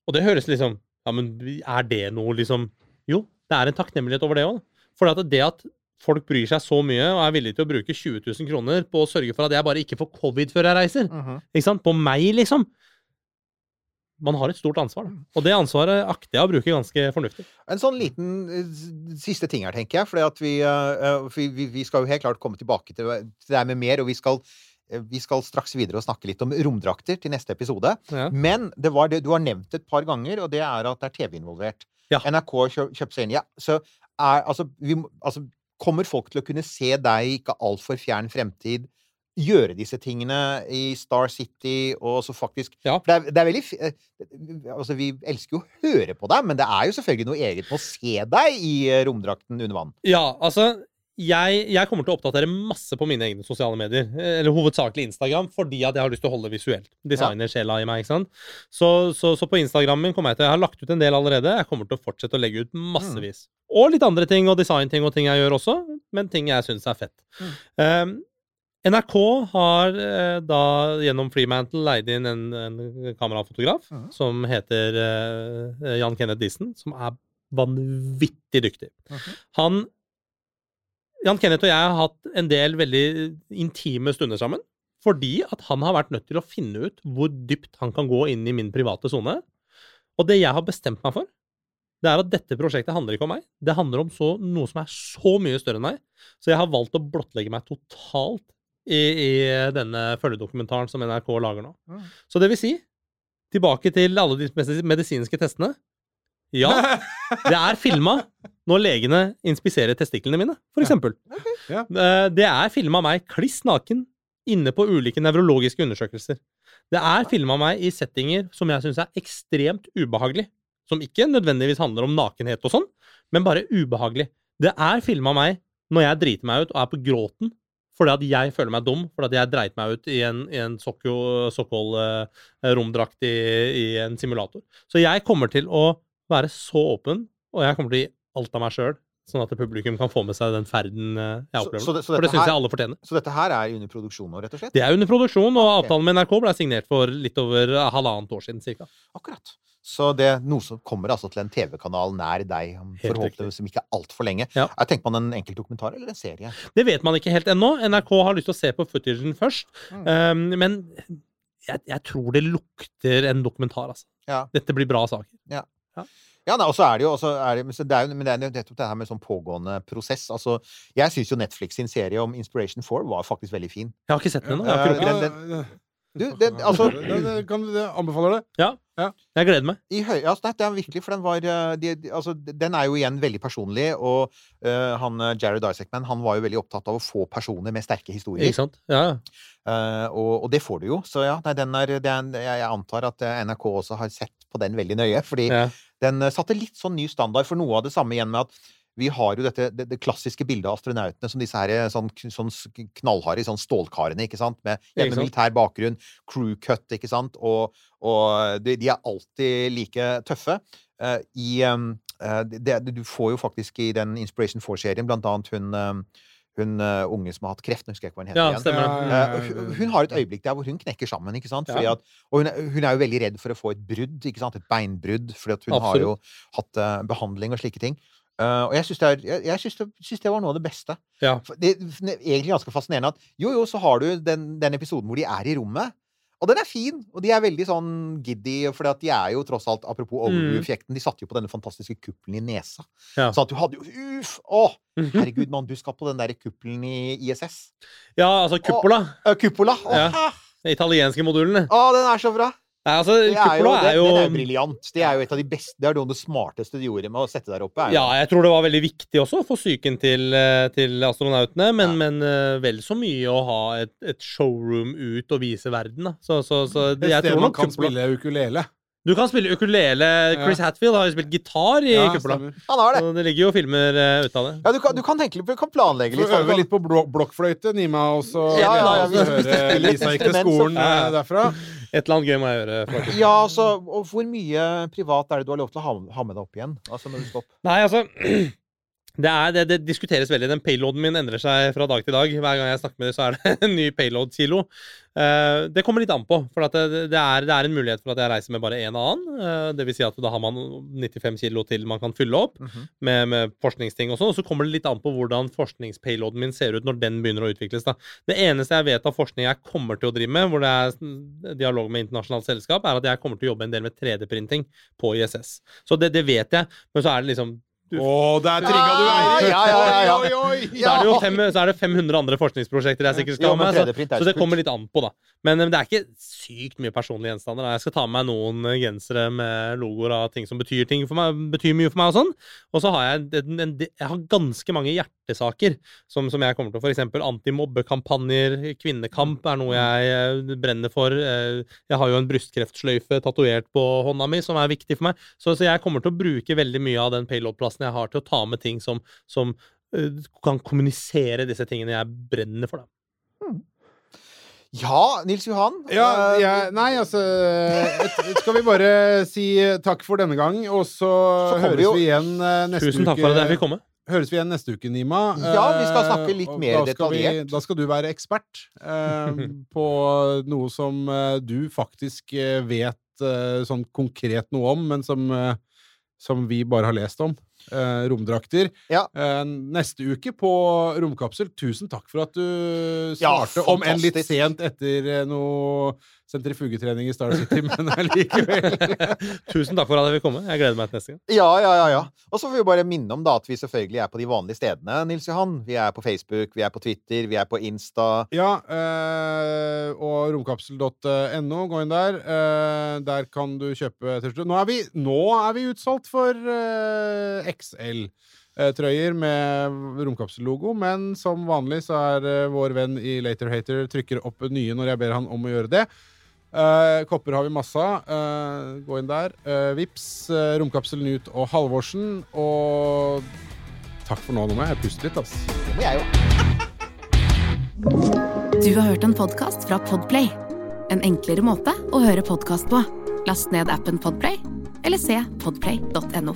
og det høres liksom Ja, men er det noe, liksom Jo, det er en takknemlighet over det òg. For det at folk bryr seg så mye og er villige til å bruke 20 000 kroner på å sørge for at jeg bare ikke får covid før jeg reiser, Mhm. ikke sant? På meg, liksom. Man har et stort ansvar, da. Og det ansvaret akter jeg å bruke ganske fornuftig. En sånn liten eh, siste ting her, tenker jeg. For vi, eh, eh, vi, vi skal jo helt klart komme tilbake til, til det her med mer, og vi skal, vi skal straks videre og snakke litt om romdrakter til neste episode. Ja. Men det var det du har nevnt et par ganger, og det er at det er TV involvert. Ja. NRK kjø- kjøper seg inn. Ja, så er, altså, vi, altså, kommer folk til å kunne se deg i ikke altfor fjern fremtid gjøre disse tingene i Star City, og så faktisk Ja. For det er, det er veldig eh, Altså, vi elsker jo å høre på deg, men det er jo selvfølgelig noe eget med å se deg i eh, romdrakten under vann. Ja, altså jeg, jeg kommer til å oppdatere masse på mine egne sosiale medier. eh, Eller hovedsakelig Instagram, fordi at jeg har lyst til å holde visuelt. Designersjela i meg, ikke sant. Så, så, så på Instagram min kommer jeg til Jeg har lagt ut en del allerede. Jeg kommer til å fortsette å legge ut massevis. Og litt andre ting og designting og ting jeg gjør også, men ting jeg syns er fett. Um, NRK har eh, da gjennom Freemantle leid inn en, en kamerafotograf Mhm. som heter eh, Jan Kenneth Dissen, som er vanvittig dyktig. Mhm. Han Jan Kenneth og jeg har hatt en del veldig intime stunder sammen. Fordi at han har vært nødt til å finne ut hvor dypt han kan gå inn i min private sone. Og det jeg har bestemt meg for, det er at dette prosjektet handler ikke om meg. Det handler om så, noe som er så mye større enn meg. Så jeg har valgt å blottlegge meg totalt i, i denne følgedokumentaren som NRK lager nå. Mm. Så det vil si, tilbake til alle de medisinske testene. Ja, det er filma når legene inspiserer testiklene mine, for eksempel. Ja. Eh, Det er filma meg kliss naken inne på ulike nevrologiske undersøkelser. Det er filma meg i settinger som jeg syns er ekstremt ubehagelig. Som ikke nødvendigvis handler om nakenhet og sånn, men bare ubehagelig. Det er filma meg når jeg driter meg ut og er på gråten fordi at jeg føler meg dum, fordi at jeg dreit meg ut i en, i en Sokol-romdrakt i, i en simulator. Så jeg kommer til å være så åpen, og jeg kommer til å gi alt av meg sjøl, sånn at publikum kan få med seg den ferden eh, jeg opplever. så det- så For det syns jeg alle fortjener. Så dette her er under produksjon nå, rett og slett? Det er under produksjon, og Ok. avtalen med NRK ble signert for litt over halvannet år siden cirka. Akkurat. Så det er noe som kommer altså til en TV-kanal nær deg, forhåpentligvis om ikke altfor lenge. Ja. Jeg tenker man en enkeltdokumentar eller en serie? Det vet man ikke helt ennå. NRK har lyst til å se på footagen først. Mm. Um, men jeg, jeg tror det lukter en dokumentar, altså. Ja. Dette blir bra saker. Ja, nei, og så er det jo også er det, men det er jo, Men det er jo nettopp det her med sånn pågående prosess. Altså, jeg syns jo Netflix sin serie om Inspiration 4 var faktisk veldig fin. Jeg har ikke sett den ennå. Ja, den- den. Du, det, altså kan, det Ja. ja. Jeg gleder meg. I høy, altså, nei, det er virkelig, for den var eh, de, de, altså, Den er jo igjen veldig personlig, og uh, han eh, Jared Isaacman han var jo veldig opptatt av å få personer med sterke historier. Ikke sant? Ja. Uh, og, og det får du jo. Så ja, nei, den er, det er jeg, jeg antar at NRK også har sett på den veldig nøye. Fordi ja. den eh, satte litt sånn ny standard for noe av det samme igjen med at vi har jo dette, det, det klassiske bildet av astronautene som disse her eh, sånn, sånn knallharde sånn stålkarene, ikke sant? Med gjerne militær bakgrunn, crew cut, ikke sant? Og, og de, de er alltid like tøffe. Uh, I eh, det, Du får jo faktisk i den Inspiration 4-serien blant annet hun, um, hun uh, unge som har hatt kreft, nå husker jeg ikke hva hun heter ja, igjen. Eh, hun- hun har et øyeblikk der hvor hun knekker sammen. ikke sant? Fordi Ja. at, og hun er, hun er jo veldig redd for å få et brudd, ikke sant? et beinbrudd. fordi at hun har jo hatt uh, behandling og slike ting. Og jeg syns det, det, det var noe av det beste. Ja. Det, Det er egentlig ganske fascinerende at jo, jo, så har du den, den episoden hvor de er i rommet. Og den er fin, og de er veldig sånn giddy, for de er jo tross alt, apropos overview-effekten, de satte jo på denne fantastiske kuppelen i nesa. Mm. Ja. Så at du hadde jo Uff! Å! Mhm. Herregud, mann, du skal på den der kuppelen i ISS. Ja, altså kuppola. Uh, Cupola! Å, Ja. Den italienske modulene. Å, den er så bra! Nei, altså, Det er jo, det, er jo er jo briljant. Det er jo et av de beste Det er noe av det smarteste de gjorde med å sette der oppe. Er. Ja, jeg tror det var veldig viktig også å få psyken til, eh, til astronautene, men, Ja. men eh, vel så mye å ha et, et showroom ut og vise verden, da. Så, så, så Et jeg tror man nok kan spille ukulele. Du kan spille ukulele. Chris Hatfield har jo spilt gitar i Ja, Cupola. Han har det. Så det ligger jo filmer uh, ut av det. Ja, du kan, du kan tenke litt, du kan planlegge litt. Få øver øve litt på blokkfløyte, Nima, og så Ja, ja, ja, så høre Lisa gikk til skolen Ja, ja. eh, derfra. Et eller annet gøy må jeg gjøre. faktisk. Ja, altså, og hvor mye privat er det du har lov til å ha, ha med deg opp igjen? Altså når du stopper? Nei, altså *clears throat* det, er, det, det diskuteres veldig. Den payloaden min endrer seg fra dag til dag. Hver gang jeg snakker med dem, så er det *laughs* en ny payload-kilo. Uh, det kommer litt an på. For det, er, det er en mulighet for at jeg reiser med bare én annen. Uh, det vil si at da har man 95 kilo til man kan fylle opp Mhm. med, med forskningsting og sånn. Og så kommer det litt an på hvordan forskningspayloaden min ser ut når den begynner å utvikles. da. Det eneste jeg vet av forskning jeg kommer til å drive med, hvor det er dialog med internasjonalt selskap, er at jeg kommer til å jobbe en del med 3D-printing på ISS. Så det, det vet jeg. Men så er det liksom Å, der trigga du, Eirik! ja, ja, ja, ja. Oi, oi, oi! så er, det jo fem, så er det 500 andre forskningsprosjekter jeg sikkert skal ha med. Så, 3D-print så det kommer litt an på, da. Men, men det er ikke sykt mye personlige gjenstander. da. Jeg skal ta med meg noen eh, gensere med logoer av ting som betyr ting for meg, betyr mye for meg og sånn. Og så har jeg en, en, jeg har ganske mange hjertesaker som, som jeg kommer til å eksempel antimobbekampanjer, kvinnekamp er noe jeg eh, brenner for. Eh, Jeg har jo en brystkreftsløyfe tatovert på hånda mi som er viktig for meg. Så, så jeg kommer til å bruke veldig mye av den payload-plassen jeg har til å ta med ting som, som eh, kan kommunisere disse tingene jeg brenner for. Da. Ja, Nils Johan. Ja, ja, nei, altså Skal vi bare si takk for denne gang, og så, så høres vi jo- vi igjen neste uke. Tusen takk uke. for at jeg fikk komme. Høres vi igjen neste uke, Nima. Ja, vi skal Eh, snakke litt mer da skal vi- detaljert. Da skal du være ekspert eh, *laughs* på noe som eh, du faktisk eh, vet eh, sånn konkret noe om, men som, eh, som vi bare har lest om. Eh, romdrakter. Ja. Eh, neste uke på Romkapsel. Tusen takk for at du Ja, om enn litt sent etter eh, noe sentrifugetrening i Star City, *laughs* men allikevel. Tusen takk for at jeg fikk komme. Jeg gleder meg til neste gang. Ja, ja, ja, ja. Og så får vi bare minne om da at vi selvfølgelig er på de vanlige stedene, Nils Johan. Vi er på Facebook, vi er på Twitter, vi er på Insta. Ja, øh, og romkapsel.no, gå inn der. Øh, der kan du kjøpe T-skjorte. Nå, er vi- nå er vi utsolgt for øh, XL-trøyer med romkapsellogo, men som vanlig så er eh, vår venn i Later Hater trykker opp nye når jeg ber han om å gjøre det. Eh, kopper har vi masse av. Uh, gå inn der. Uh, Vips, uh, Romkapsel Knut og Halvorsen. Og takk for nå. Nå må jeg puste litt, ass. Det må jeg jo. Du har hørt en podkast fra Podplay. En enklere måte å høre podkast på. Last ned appen Podplay, eller se podplay.no.